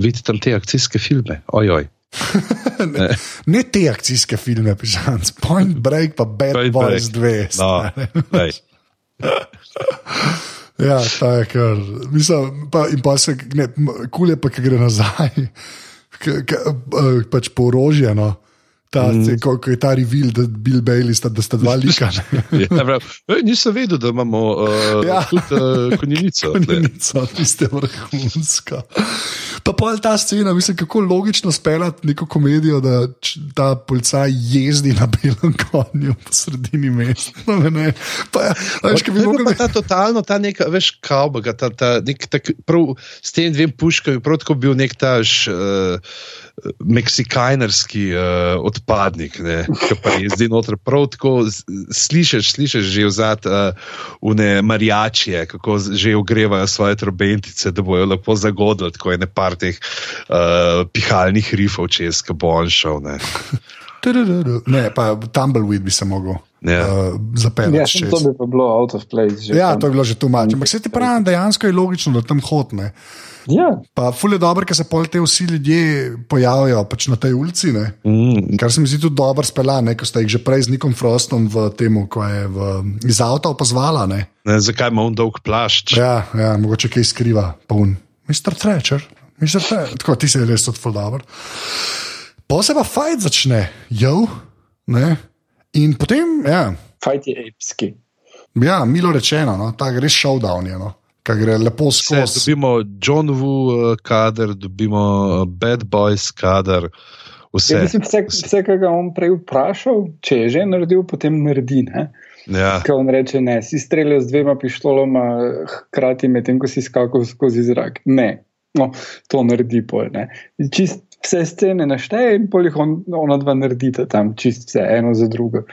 vidi tam te akcijske filme. Ojoj (laughs) ne, ne te akcijske filme, pišan, Point Break, pa Bad Point Boys break. 2. No, (laughs) ja, ta je kar. Mislim, pa, in pa se, kul je pa, ki gre nazaj, k, k, k, pač po orožje. No. Ta, mm. ko, ko je ta reveal, da, Bill Bailey sta, da sta dva (laughs) lika. ja, prav, nisem vedel, da imamo uh, ja. tudi uh, konjenico. konjenico, tiste vrhunska. Pa pa ta scena, mislim, kako logično speljati neko komedijo, da ta policaj jezdi na belem konju po sredini mesta. (laughs) No, ne, pa, ja, veš, bi mogli... ta totalno, ta neka, veš, kaubaga, ta, ta nek, tak, prav s tem dvem puškami, prav tako bil nek taž. Uh, Meksikajnerski uh, odpadnik, ki pa je zdaj noter. Prav tako slišiš, slišiš že vzad uh, une marijačije, kako že ogrevajo svoje trobentice, da bojo lepo zagodili, tako je ne par teh uh, pihalnih rifov čez, ki bo on šel. Ne. ne, pa Tumbleweed bi se mogel. Yeah. Ja. Uh, zapeljati. Ja, to bi pa bilo out of place. Ja, tam. to je bilo že tu manj. Ampak se ti pravi, dejansko je logično, da tam hodne. Ja. Pa ful je dobro, ker se pol te vsi ljudje pojavijo pač na tej ulici. Mm. Kar se mi zdi tudi dobro speljano, ko ste jih že prej z Nikom Frostom v tem, ko je v, iz avta opazvala. Ne? Ne, zakaj ima on dolg plašč? Ja, ja, mogoče kaj skriva, poln. Mister Trečer, mister Trečer, tako ti se res od ful dobro. Pa se pa fajn začne, jo, ne. In potem, ja. Fajn je epski. Ja, milo rečeno, no, ta gre showdown. Je, no ki gre lepo skozi. Dobimo John Woo uh, kader, dobimo uh, Bad Boys kader. Vse, ja, mislim, vse, vse, kar ga on prej vprašal, če je že naredil, potem naredi. Ja. Ker on reče: Ne, si streljal z dvema pištoloma, hkrati medtem, ko si skakal skozi zrak. Ne, no, to naredi pol. Čist vse scene našteje in polih on, ona dva naredita tam, čist vse, eno za drugo.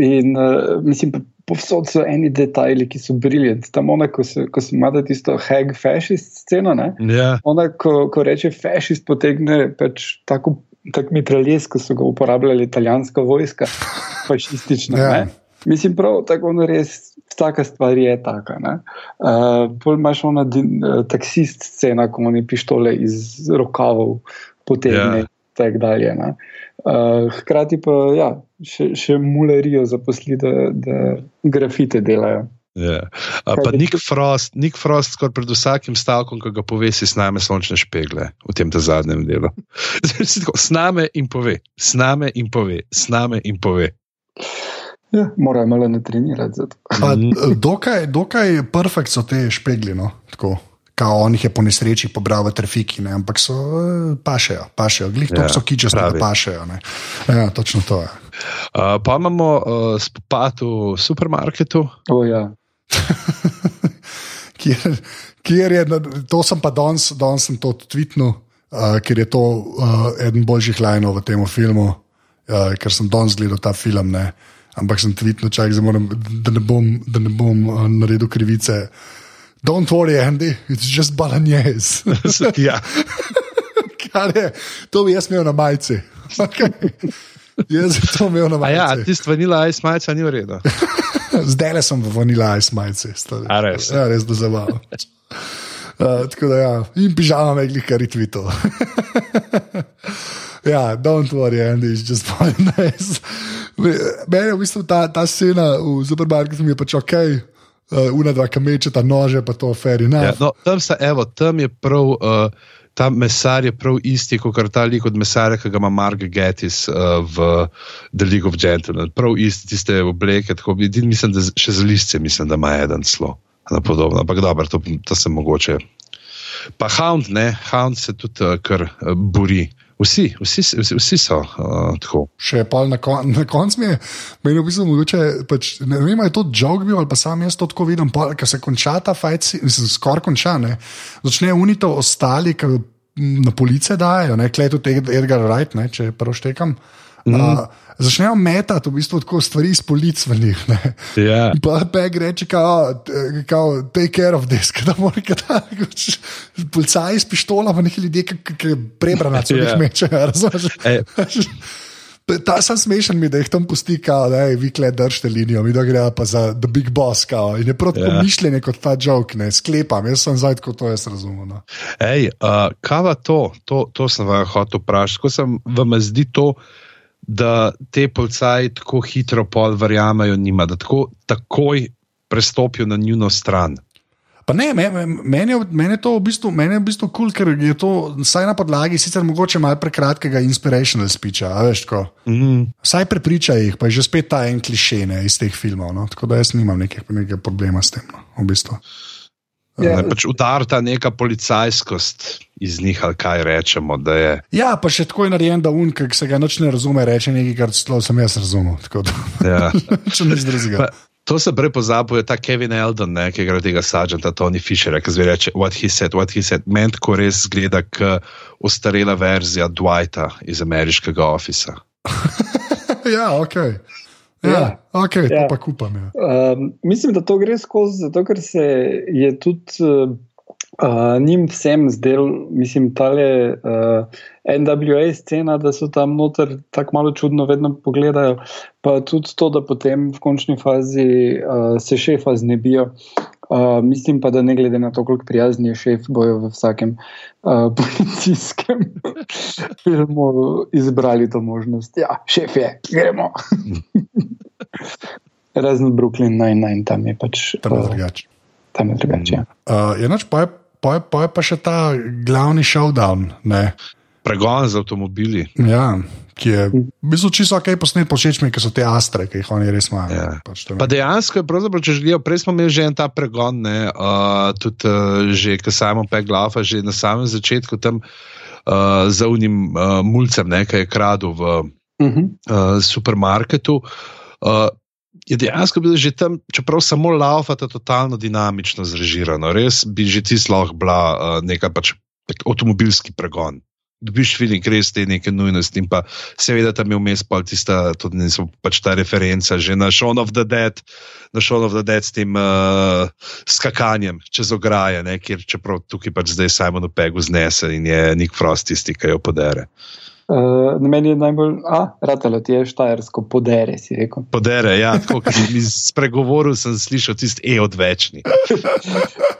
In uh, mislim, povsod so eni detajli, ki so briljantni. Tam ona, ko se, ko se ima tisto hag fascist sceno, yeah. Ja. ona, ko, ko reče fascist, potegne pač tako. Tak mitraljes, ko so ga uporabljali italijanska vojska, (laughs) fašistična. Ja. Mislim, prav tako je res, vsaka stvar je taka. Uh, Pol imaš ona uh, taksist scena, ko oni pištole iz rokavov potegne. Ja tako dalje. Uh, hkrati pa ja, še, še mulerijo zaposli, da, da grafite delajo. Yeah. Ja. Pa Nik Frost, Nik Frost, skoraj pred vsakim stavkom, ki ga pove, si sname sončne špegle v tem zadnjem delu. (laughs) sname in pove, sname in pove, sname in pove. Ja, Morajo malo natrenirati. Dokaj, dokaj perfekt so te špegli. No? Kao on jih je po nesreči pobral v trafiki, ne? ampak so eh, pašejo, pašejo, glih to ja, so kičasti, da pašejo. Ja, točno to je. Uh, pa imamo uh, spopad v supermarketu. Oh, ja. (laughs) kjer, kjer je, to sem pa danes, danes sem to tvitnil, uh, ker je to uh, eden boljših lajnov v tem filmu, uh, ker sem danes gledal ta film, ne? ampak sem tvitnil, čak, moram, da ne bom, da ne bom uh, naredil krivice. Don't worry, Andy, it's just bolognese. ja. Kar je, to bi jaz imel na majici. (laughs) Okay. Jaz bi to imel na majici. Ja, tisti vanila ice majica ni v redu. (laughs) Zdaj le sem v vanila ice majici. A res? Ja, res da zabavno. (laughs) Uh, tako da, ja, in pižama me glih kar tvito. ja, don't worry, Andy, it's just bolognese. Meni je v bistvu ta, ta scena v supermarketu mi je pač ok uh, una dva kameče, ta nože, pa to feri. Ja, no, tam, sta, evo, tam je prav. Uh, Ta mesar je prav isti, kot ta lik od mesarja, ki ga ima Mark Gettis uh, v The League of Gentlemen. Prav isti, tiste obleke, tako vidim, mislim, da še za listce, mislim, da ima eden slo. Podobno, ampak dobro, to, to se mogoče. Pa Hound, ne, Hound se tudi uh, kar uh, buri. Vsi, vsi, vsi, vsi so uh, tako. Še pa na, kon, na koncu mi je, meni v bistvu mogoče, pač, ne vem, je to jog bil ali pa sam jaz to tako vidim, ker se konča ta mislim, skoraj konča, ne. Začne unito ostali, ki na police dajo, ne, klej tudi Edgar Wright, ne, če prvo štekam. Mm. Uh, začnejo metati v bistvu tako stvari iz polic v njih. Yeah. Ja. Pa Peg reče, kao, take care of this, (laughs) da mora kaj policaj s pištolami, neki ljudje, ki prebrana, če jih mečejo, razumeš? (laughs) Ta sem smešen, mi, da jih tam pusti, da je vi kled držite linijo, mi da gre pa za The Big Boss. Kao. In je proti yeah. Ja. mišljenju kot ta jok, ne sklepam, jaz sem zdaj kot to jaz razumem. No. Ej, uh, kava to, to, to sem vam hotel vprašati, ko sem vam zdi to da te policaji tako hitro pol verjamejo, njima, da tako takoj prestopijo na njuno stran. Pa ne, me- me- meni je, meni je to v bistvu, je v bistvu kul, cool, ker je to vsaj na podlagi sicer mogoče malo prekratkega inspirational speecha, veš, ko. Mm. Vsaj prepriča jih, pa je že spet ta en kliše ne, iz teh filmov. No? Tako da jaz nimam nekega problema s tem. No, v bistvu. Ja, Ne, pač udar ta neka policajskost iz njih, ali kaj rečemo. ja, pa še tako je narejen, da un, ki se ga noč ne razume, reče nekaj, kar celo sem jaz razumel. Ja. (laughs) če ne zdržiga. Pa, To se prej pozabil, je ta Kevin Eldon, ne, ki igra tega sargenta Tony Fisherja, ki zdaj reče: What he said, what he said. Meni tako res zgleda, kot ostarela verzija Dwighta iz ameriškega ofisa. (laughs) ja, ok. Ja, Ja. ok, to Ja. pa kupam. Ja. Um, mislim, da to gre skozi, zato ker se je tudi uh, uh, njim vsem zdel, mislim, tale uh, NWA scena, da so tam noter tako malo čudno vedno pogledajo, pa tudi to, da potem v končni fazi uh, se šefa znebijo. Uh, mislim pa, da ne glede na to, koliko prijazni je šef, bojo v vsakem uh, policijskem (laughs) filmu izbrali to možnost. Ja, šef je, gremo. (laughs) Razen Brooklyn Nine-Nine, tam je pač Tam je uh, drugače. tam je drugače. ja. Uh, je noč, pa, je, pa, je, pa je pa še ta glavni showdown, ne? Pregon z avtomobili. Ja, ki je v bistvu čisto ok posnet, počeč mi, ker so te astre, ki jih oni res imajo. Ja. Pač Pa dejansko je, pravzaprav, če želijo, prej smo imeli že en ta pregon, ne, uh, tudi uh, že, ki Simon Peglafa, že na samem začetku tam uh, za unim uh, mulcem, ne, ki je kradel v Uh -huh. uh, supermarketu. Uh, je dejansko bilo že tam, čeprav samo laufata, totalno dinamično zrežirano. Res bi že ti lahko bila uh, neka pač avtomobilski pregon. Dobiš feeling, res te neke nujnosti, in pa seveda tam je vmes pa tista, tudi ne so pač ta referenca že na Shaun of the Dead, na Shaun of the Dead s tem uh, skakanjem čez ograje, ne, kjer čeprav tukaj pač zdaj Simon Pegu znese in je Nick Frost tisti, ki jo podere. Uh, na meni je najbolj, a, ratalo ti je štajersko, podere si rekel. Podere, ja, tako kot mi spregovoril, sem slišal tisti E odvečni. (laughs)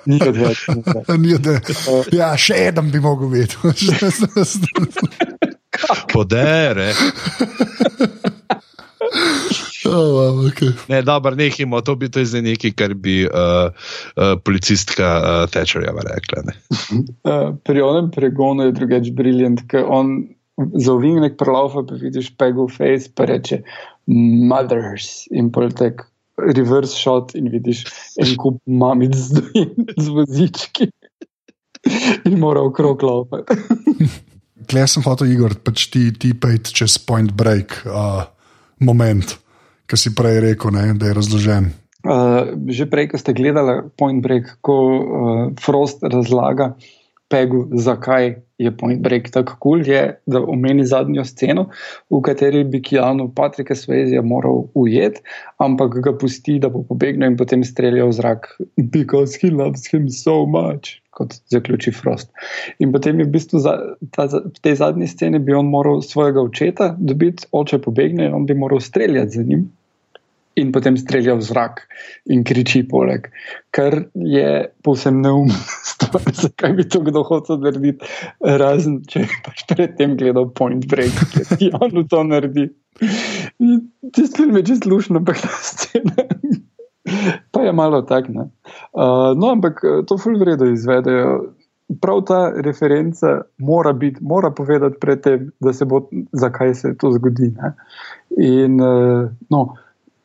Ni odveč. (laughs) ni odveč. Ni, da, ja, še en bi mogel vedeti. (laughs) Podere. oh, wow, okay. Ne, dobro, nehimo, to bi to je zdaj nekaj, kar bi uh, uh, policistka uh, Thatcherjeva rekla. Ne. Uh, pri onem pregonu je drugač briljant, ker on za ovinek prelaufa, pa vidiš pegel face, pa reče mothers in politek. Reverse shot in vidiš en kup mamic z, (laughs) z vozički in mora okrog laufati. (laughs) Klej sem hotel, Igor, pač ti, ti pejt čez point break uh, moment, ki si prej rekel, ne, da je razložen. Uh, že prej, ko ste gledali Point Break, ko uh, Frost razlaga Pegu, zakaj je Point Break tako kul, cool, je, da omeni zadnjo sceno, v kateri bi Kijanu Patrika Svezija moral ujeti, ampak ga pusti, da bo pobegnil in potem streljal v zrak, because he loves him so much. Kot zaključi Frost. In potem je v bistvu za, ta, v tej zadnji sceni bi on moral svojega očeta dobiti, oče pobegne in on bi moral streljati za njim in potem strelja v zrak in kriči poleg, kar je povsem stvar, (laughs) zakaj bi to kdo hotel narediti, razen če je pač predtem gledal Point Break, ki javno (laughs) to naredi. Tisti film je čisto lušno, ampak ta scena. Pa je malo tak. ne. Uh, no, ampak eh, to ful vredo izvedejo. Prav ta referenca mora, biti, mora povedati predtem, da se bo, zakaj se to zgodi. Ne? In uh, no,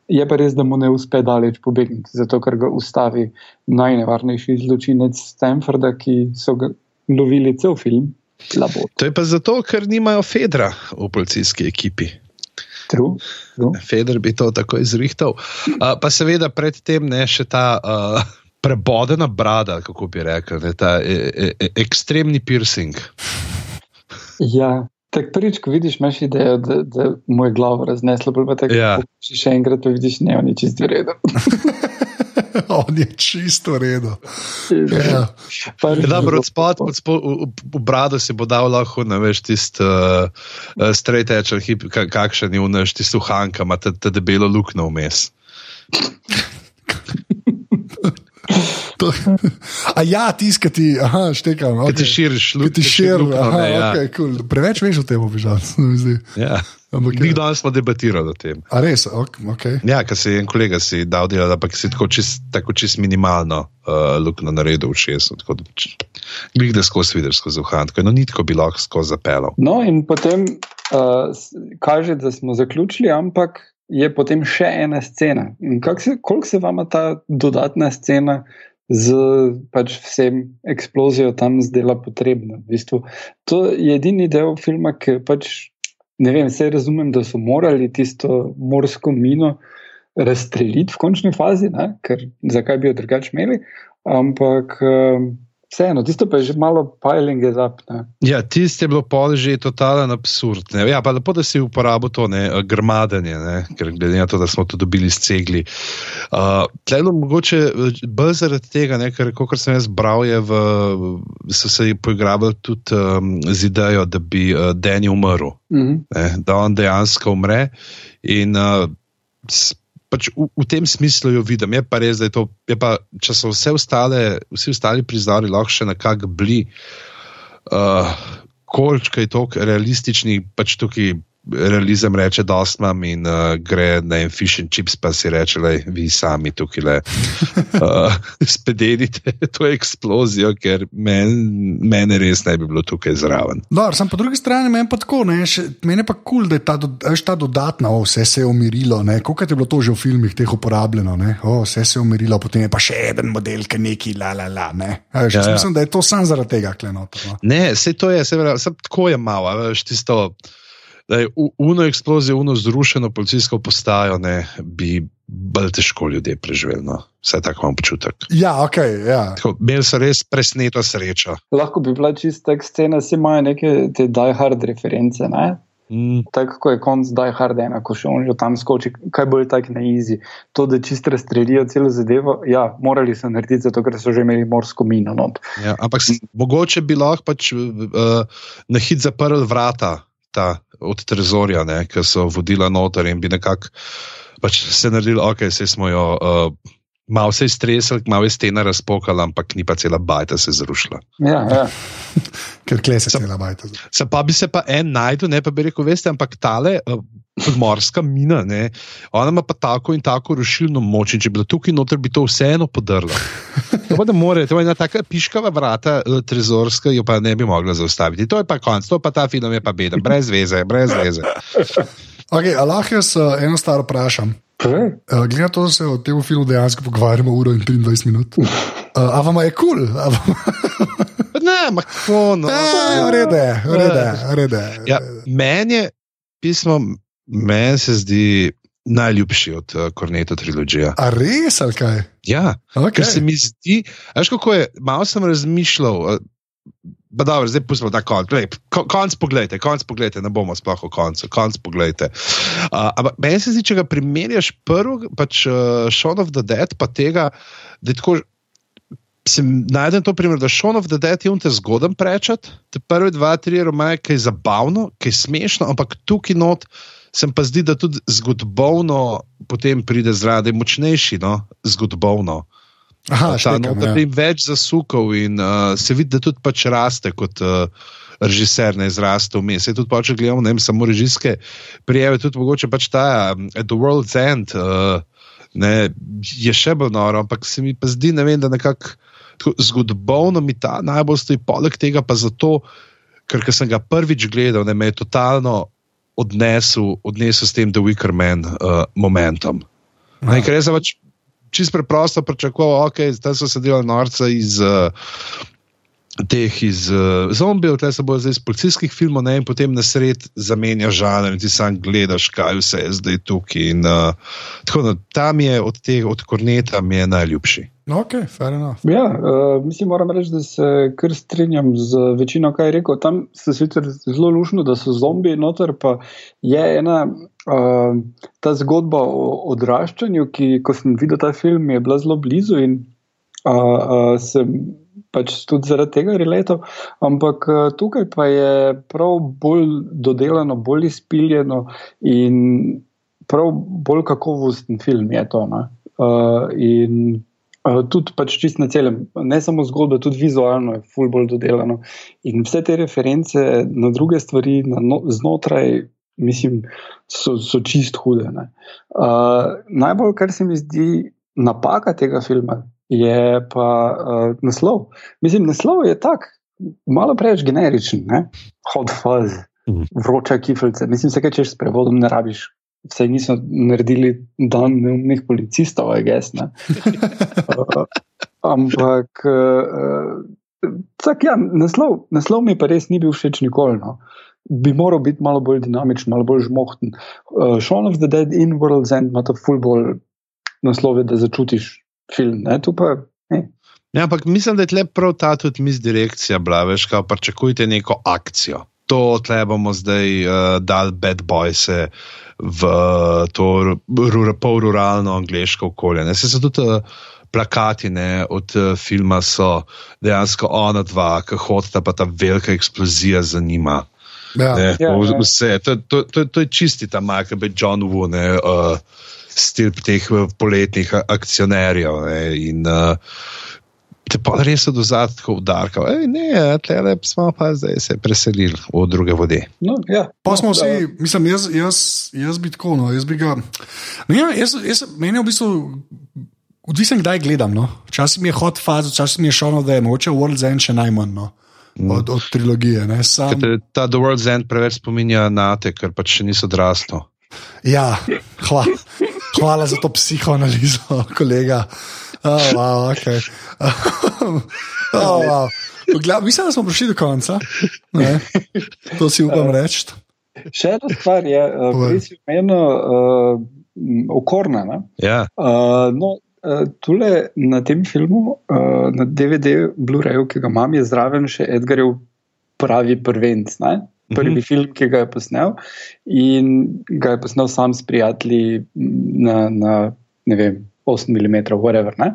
je pa res, da mu ne uspe daleč pobegniti, zato ker ga ustavi najnevarnejši zločinec Stanforda, ki so ga lovili cel film. Labot. To je pa zato, ker nimajo Fedra v policijski ekipi. True, true. Feder bi to tako izrihtal. Uh, pa seveda predtem ne še ta uh, prebodena brada, kako bi rekel, ne, ta e, e, ekstremni piercing. Ja, tako prvič, ko vidiš, imaš idejo, da, da mu je glavo razneslo, pa tako Ja. ja. še enkrat, pa vidiš, ne, on je čist v redu. (laughs) On je čisto redo. Ja. Da, zelo od spod, od spod, v, v brado si bo dal lahko, ne veš, tisti uh, uh, straight edge, kakšen je uneš, tisti uhanka, ima ta, ta debelo luknjo vmes. To, (laughs) a ja, tiskati, ti, aha, štekam. Okay. Ti širiš, ljudi. Ti širiš, aha, ja. okay, cool. Preveč veš o tem, obižal. (laughs) Ja. Mi ja. danes smo debatirali o tem. A res, ok. Ja, ker si en kolega si dal delati, ampak si tako čist, tako čist minimalno uh, luknjo naredil v šest. Glej, da skozi vidiš skozi uhan, tako eno nitko bi lahko skozi zapeljal. No, in potem uh, kaže, da smo zaključili, ampak je potem še ena scena. Se, koliko se vam ta dodatna scena? Z pač vsem eksplozijo tam zdela potrebna. V bistvu, to je edini del filma, ki pač ne vem, vse razumem, da so morali tisto morsko mino razstreliti v končni fazi, ne? ker zakaj bi jo drugače imeli. Ampak um, vseeno, tisto pa je že malo piling up. Ne? Ja, tisti je bilo pol že totalen absurd. Ne? Ja, pa lepo, da si uporabil to ne, grmadanje, ne? ker glede na to, da smo to dobili iz cegli. Uh, Tlelo mogoče bolj zaradi tega, ne? ker kot sem jaz bral, je v, so se poigravali tudi um, z idejo, da bi uh, Danny umrl, mm -hmm. da on dejansko umre. In, uh, pač v, v tem smislu jo vidim. Je pa res, da je to, je pa, če so vse ostale, vsi ostali prizori lahko še nekako bili, uh, koliko je to realistični, pač tukaj realizem reče, da imam in uh, gre na en fish and chips, pa si reče, da vi sami tukaj le uh, (laughs) spedenite to eksplozijo, ker meni men res ne bi bilo tukaj zraven. Dobar, sam po drugi strani meni pa tako, ne, še, meni pa kul, cool, da je ta, do, ta dodatna, oh, vse se je umirilo, koliko je bilo to že v filmih teh uporabljeno, oh, vse se je umirilo, potem je pa še en model, ki neki la la la. Ne. Veš, ja, ja. Mislim, da je to samo zaradi tega klenota. No. Ne, vse to je, vse tako je malo, veš, tisto da je uno eksplozijo, uno zrušeno policijsko postajo, ne bi bolj težko ljudje preživeli. No. Vse tako imam občutek. Ja, ok. Ja. Imeli so res presneto srečo. Lahko bi bila čista scena, vsi imajo neke te die hard reference. Ne? Mm. Tako kot je konc Die Hard, ena, ko še on že tam skoči, kaj bolj tako na izi. To, da čisto razstrelijo celo zadevo, ja, morali so narediti, zato ker so že imeli morsko mino. Ja, ampak mogoče bi lahko pač, uh, na hit zaprl vrata ta, od Trezorja, ki so vodila noter in bi nekako pač se naredili, ok, se smo jo. Uh, Malo se je stresel, malo je stena razpokala, ampak ni pa cela bajta se zrušila. Ja, ja. (laughs) Ker kle se cela bajta. Se pa bi se pa en najdel, ne pa bi rekel, veste, ampak tale podmorska mina, ne, ona ima pa tako in tako rušilno moč. Če bi bila tukaj noter, bi to vseeno podrla. (laughs) To pa ne more, to je ena taka piškava vrata, uh, trezorska, jo pa ne bi mogla zaustaviti. To je pa konc, to pa ta film je pa beden, brez veze, brez veze. (laughs) Okay, Allah jaz uh, eno stvar vprašam. Uh, Glede na to, da se o tem filmu dejansko pogovarjamo uro in 23 minut. (laughs) Uh, a vam je kul? Cool? ne, ampak kako no. Rede, rede, rede. Ja, meni je pismo, meni se zdi najljubši od uh, Korneta trilogije. A res ali kaj? Ja, okay. ker se mi zdi, veš kako je, malo sem razmišljal. Uh, Pa dobro, zdaj pustimo ta konc. Konc pogledajte, konc pogledajte, ne bomo sploh o koncu, konc pogledajte. Uh, ampak meni se zdi, če ga primerjaš prvo, pač uh, Shaun of the Dead, pa tega, da tako. Najdem to primer, da Shaun of the Dead je unte zgodem prečati, te prve dva, tri romaje, ki je zabavno, ki je smešno, ampak tukaj not se pa zdi, da tudi zgodbovno potem pride zraven, močnejši, no, zgodbovno. Aha, štekam, no, da jim več zasukov in uh, se vidi, da tudi pač raste kot uh, režiser, ne zraste vmes. Tudi pač gledamo, ne vem, samo režijske prijeve, tudi mogoče pač ta um, The World's End uh, ne, je še bolj noro, ampak se mi pa zdi, ne vem, da nekako zgodbovno mi ta najbolj stoji, poleg tega pa zato, ker sem ga prvič gledal, ne me je totalno odnesel, odnesel s tem The Wicker Man uh, momentom. Ne, ker je za pač čisto preprosto pričakoval, da okay, so se delali norce iz. Uh, Teh iz uh, zombijev, te se bojo zdaj iz policijskih filmov, ne, in potem na sred zamenja žanr, in ti sam gledaš, kaj vse je zdaj tukaj. In, uh, tako da tam je od tega, od korneta, mi je najljubši. Ok, fair enough. Ja, uh, mislim, moram reči, da se kar strinjam z večino, kaj je rekel. Tam se sicer zelo lušno, da so zombiji noter, pa je ena uh, ta zgodba o odraščanju, ki, ko sem videl ta film, je bila zelo blizu in uh, uh, sem pač tudi zaradi tega reletel. Ampak uh, tukaj pa je prav bolj dodelano, bolj izpiljeno in prav bolj kakovosten film je to. Uh, in Uh, tudi pač čist na celem, ne samo zgodba, tudi vizualno je ful bolj dodelano. In vse te reference na druge stvari, na no, znotraj, mislim, so, so čist hude. Uh, najbolj, kar se mi zdi napaka tega filma, je pa uh, naslov. Mislim, naslov je tak, malo preveč generičen, ne? hot fuzz, mhm. vroča kiflica. Mislim, se kaj češ s prevodom ne rabiš. Vse niso naredili dan neumnih policistov, aj gess. uh, ampak, uh, tak, ja, naslov, naslov mi pa res ni bil všeč nikoli. No. Bi moral biti malo bolj dinamičen, malo bolj žmohten. Uh, Shaun of the Dead in World's End ima to ful bolj naslove, da začutiš film. Ne, pa, ne. Ja, ampak mislim, da je tle prav ta tudi misdirekcija, blaveš, kaj pa čakujte neko akcijo. To tle bomo zdaj uh, dal bad boys v to rur, pol-ruralno angliško okolje. Ne, se so tudi uh, plakati ne, od uh, filma, so dejansko ona dva, ki hodita, pa ta velika eksplozija za njima. Ja. Ne, ja, ja. Vse, to, to, to, to je čisti ta Michael B. John Woo. Ne, uh, stil teh eh, poletnih akcionarjev. Ne, in uh, te pa res do zadka udarka. Ne, tle smo pa zdaj se preselili v druge vode. No, ja. Pa smo vsi, mislim, jaz, jaz, jaz bi tako, no, jaz bi ga. No, ja, jaz, jaz, meni je v bistvu. Odvisen, kdaj gledam. No. Včasih mi je hot faz, včasih mi je šlo, da je moče World's End še najmanj no. mm. od, od trilogije. Sam... Te, ta The World's End preveč spominja na te, ker pač še niso odrasli. Ja, hvala. Hvala za to psihoanalizo, (laughs) kolega. Oh, wow, okay. (laughs) oh, wow. Gled, mislim, da smo prišli do konca. Ne? To si upam reči. Še ena stvar je, da uh, si eno uh, okorna. Ja. Uh, no, uh, tule na tem filmu, uh, na DVD, Blu-rayu, ki ga imam, je zraven še Edgarjev pravi prvenc. Ne? Prvi mm -hmm. film, ki ga je posnel in ga je posnel sam s prijatelji na, na ne vem, 8 mm, whatever. Ne?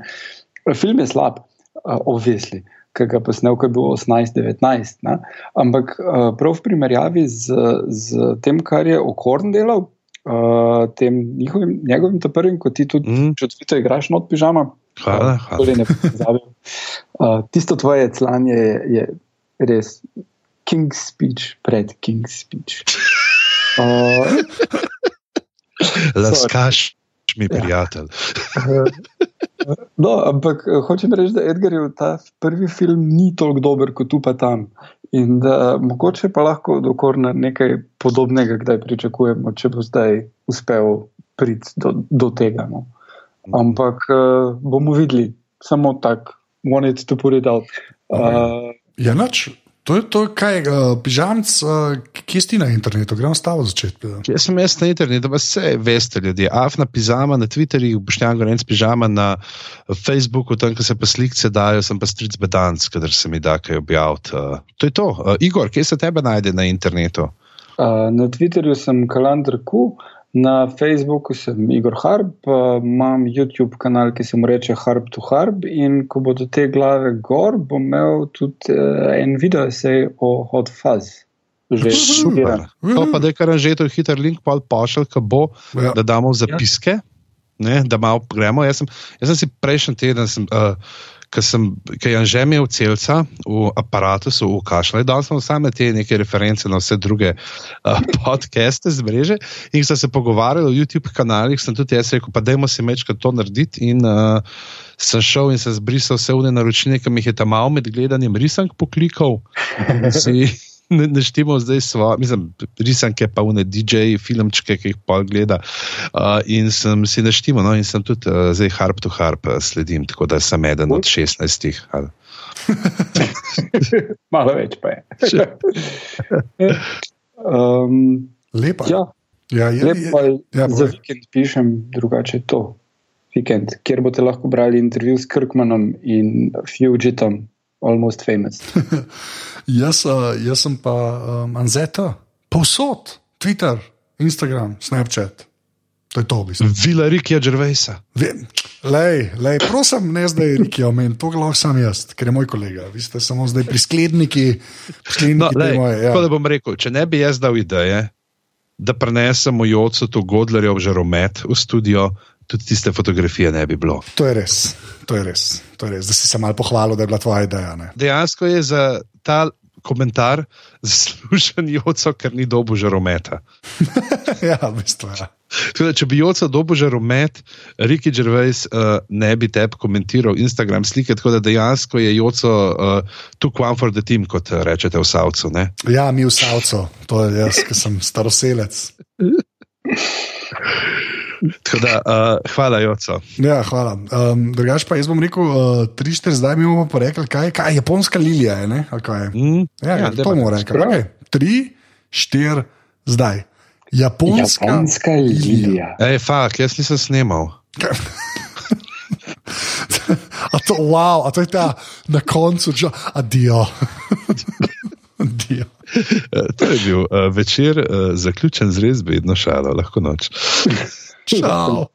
Film je slab, uh, obvisli. Ki ga je posnel, ko je bil 18-19. Ampak uh, prav v primerjavi z, z tem, kar je Okorn delal, uh, tem njihovim, njegovim, prvim, kot ti tudi mm. čudovito igraš, not pižama. Hvala. hvala. Uh, tisto tvoje clanje je, je res King's Speech, pred King's Speech. Uh, (laughs) Laskaš, mi ja. prijatelj. (laughs) no, ampak eh, hočem reči, da Edgarjev ta prvi film ni toliko dober kot tu pa tam. In da mogoče pa lahko dokorna nekaj podobnega, kdaj pričakujemo, če bo zdaj uspel priti do, do tega. No. Ampak uh, bomo videli, samo tako, wanted to put it out. Uh, ja, noč. To je to, kaj je uh, pižamc, uh, kje si na internetu, gremo stavo začeti. Jaz sem jaz na internetu, pa vse veste, ljudje. Afna pižama na Twitterju, boštjan gorenc pižama na Facebooku, tam, ko se pa slike dajo, sem pa stric bedanc, kadar se mi da kaj objaviti. Uh, to je to. Uh, Igor, kje se tebe najde na internetu? Uh, na Twitterju sem kalendar Q. Na Facebooku sem Igor Harb, imam YouTube kanal, ki se mu reče Harb to Harb. In ko bodo te glave gor, bom imel tudi uh, en video esej o Hot Fuzz. Že super. To pa je kar že to hiter link, pa pošilj, ki bo, ja. da damo zapiske, ja. ne, da malo gremo. Jaz sem, jaz sem si prejšnji teden. Sem, uh, ki sem že imel celca v aparatu, v kašljaju, dal sem samo te neke reference na vse druge uh, (laughs) podcaste z mreže in sem se pogovarjal v YouTube kanalih, sem tudi jaz rekel, pa dajmo si mečka to narediti in uh, sem šel in se zbrisal vse vne naročnike, ki mi jih je tam malo med gledanjem risank poklikal naštemo zdaj svoje, mislim, risanke, pa vne DJ, filmčke, ki jih pa gleda. Uh, in sem si naštemo, no, in sem tudi uh, zdaj harp to harp sledim, tako da sem eden od 16. (laughs) Malo več pa je. (laughs) um, Lepo. Ja. Ja, ja, Lepo je. Ja, za vikend pišem drugače to. Vikend, kjer boste lahko brali intervju s Kirkmanom in Fugitom, almost famous. (laughs) jaz, uh, jaz sem pa um, Anzeta, posod, Twitter, Instagram, Snapchat. To je to, bistvu. Vila Rikija Džervejsa. Lej, lej, prosim, ne zdaj Rikija, omen, to lahko sam jaz, ker je moj kolega. Vi ste samo zdaj priskledniki. No, lej, moje, ja. Tako da bom rekel, če ne bi jaz dal ideje, da prenesemo Joco to Godlerjev žaromet v studio, tudi tiste fotografije ne bi bilo. To je res, to je res, to je res. da si se mal pohvalil, da je bila tvoja ideja. Ne? Dejansko je za ta komentar zaslužen Joco, ker ni dobo žarometa. (laughs) ja, v bistvu. Ja. Teda, če bi Joca dobo žaromet, Riki Gervais uh, ne bi te komentiral Instagram slike, tako da dejansko je Joco uh, too one for the team, kot rečete v Savcu. Ne? Ja, mi v Savcu, to je jaz, ki sem staroselec. (laughs) Da, uh, hvala, Joco. Ja, hvala. Um, Drugač pa jaz bom rekel, uh, tri, štiri, zdaj mi bomo pa rekli, kaj, kaj je japonska lilija. Je, je? Mm, ja, ja, to bomo rekli. Okay. Tri, štiri, zdaj. Japonska, Japonska lilija. Ej, fak, jaz nisem snimal. (laughs) a, to, wow, a to je ta na koncu, že adijo. (laughs) adijo. To je bil uh, večer, uh, zaključen z res bedno šalo, lahko noč. (laughs) Ciao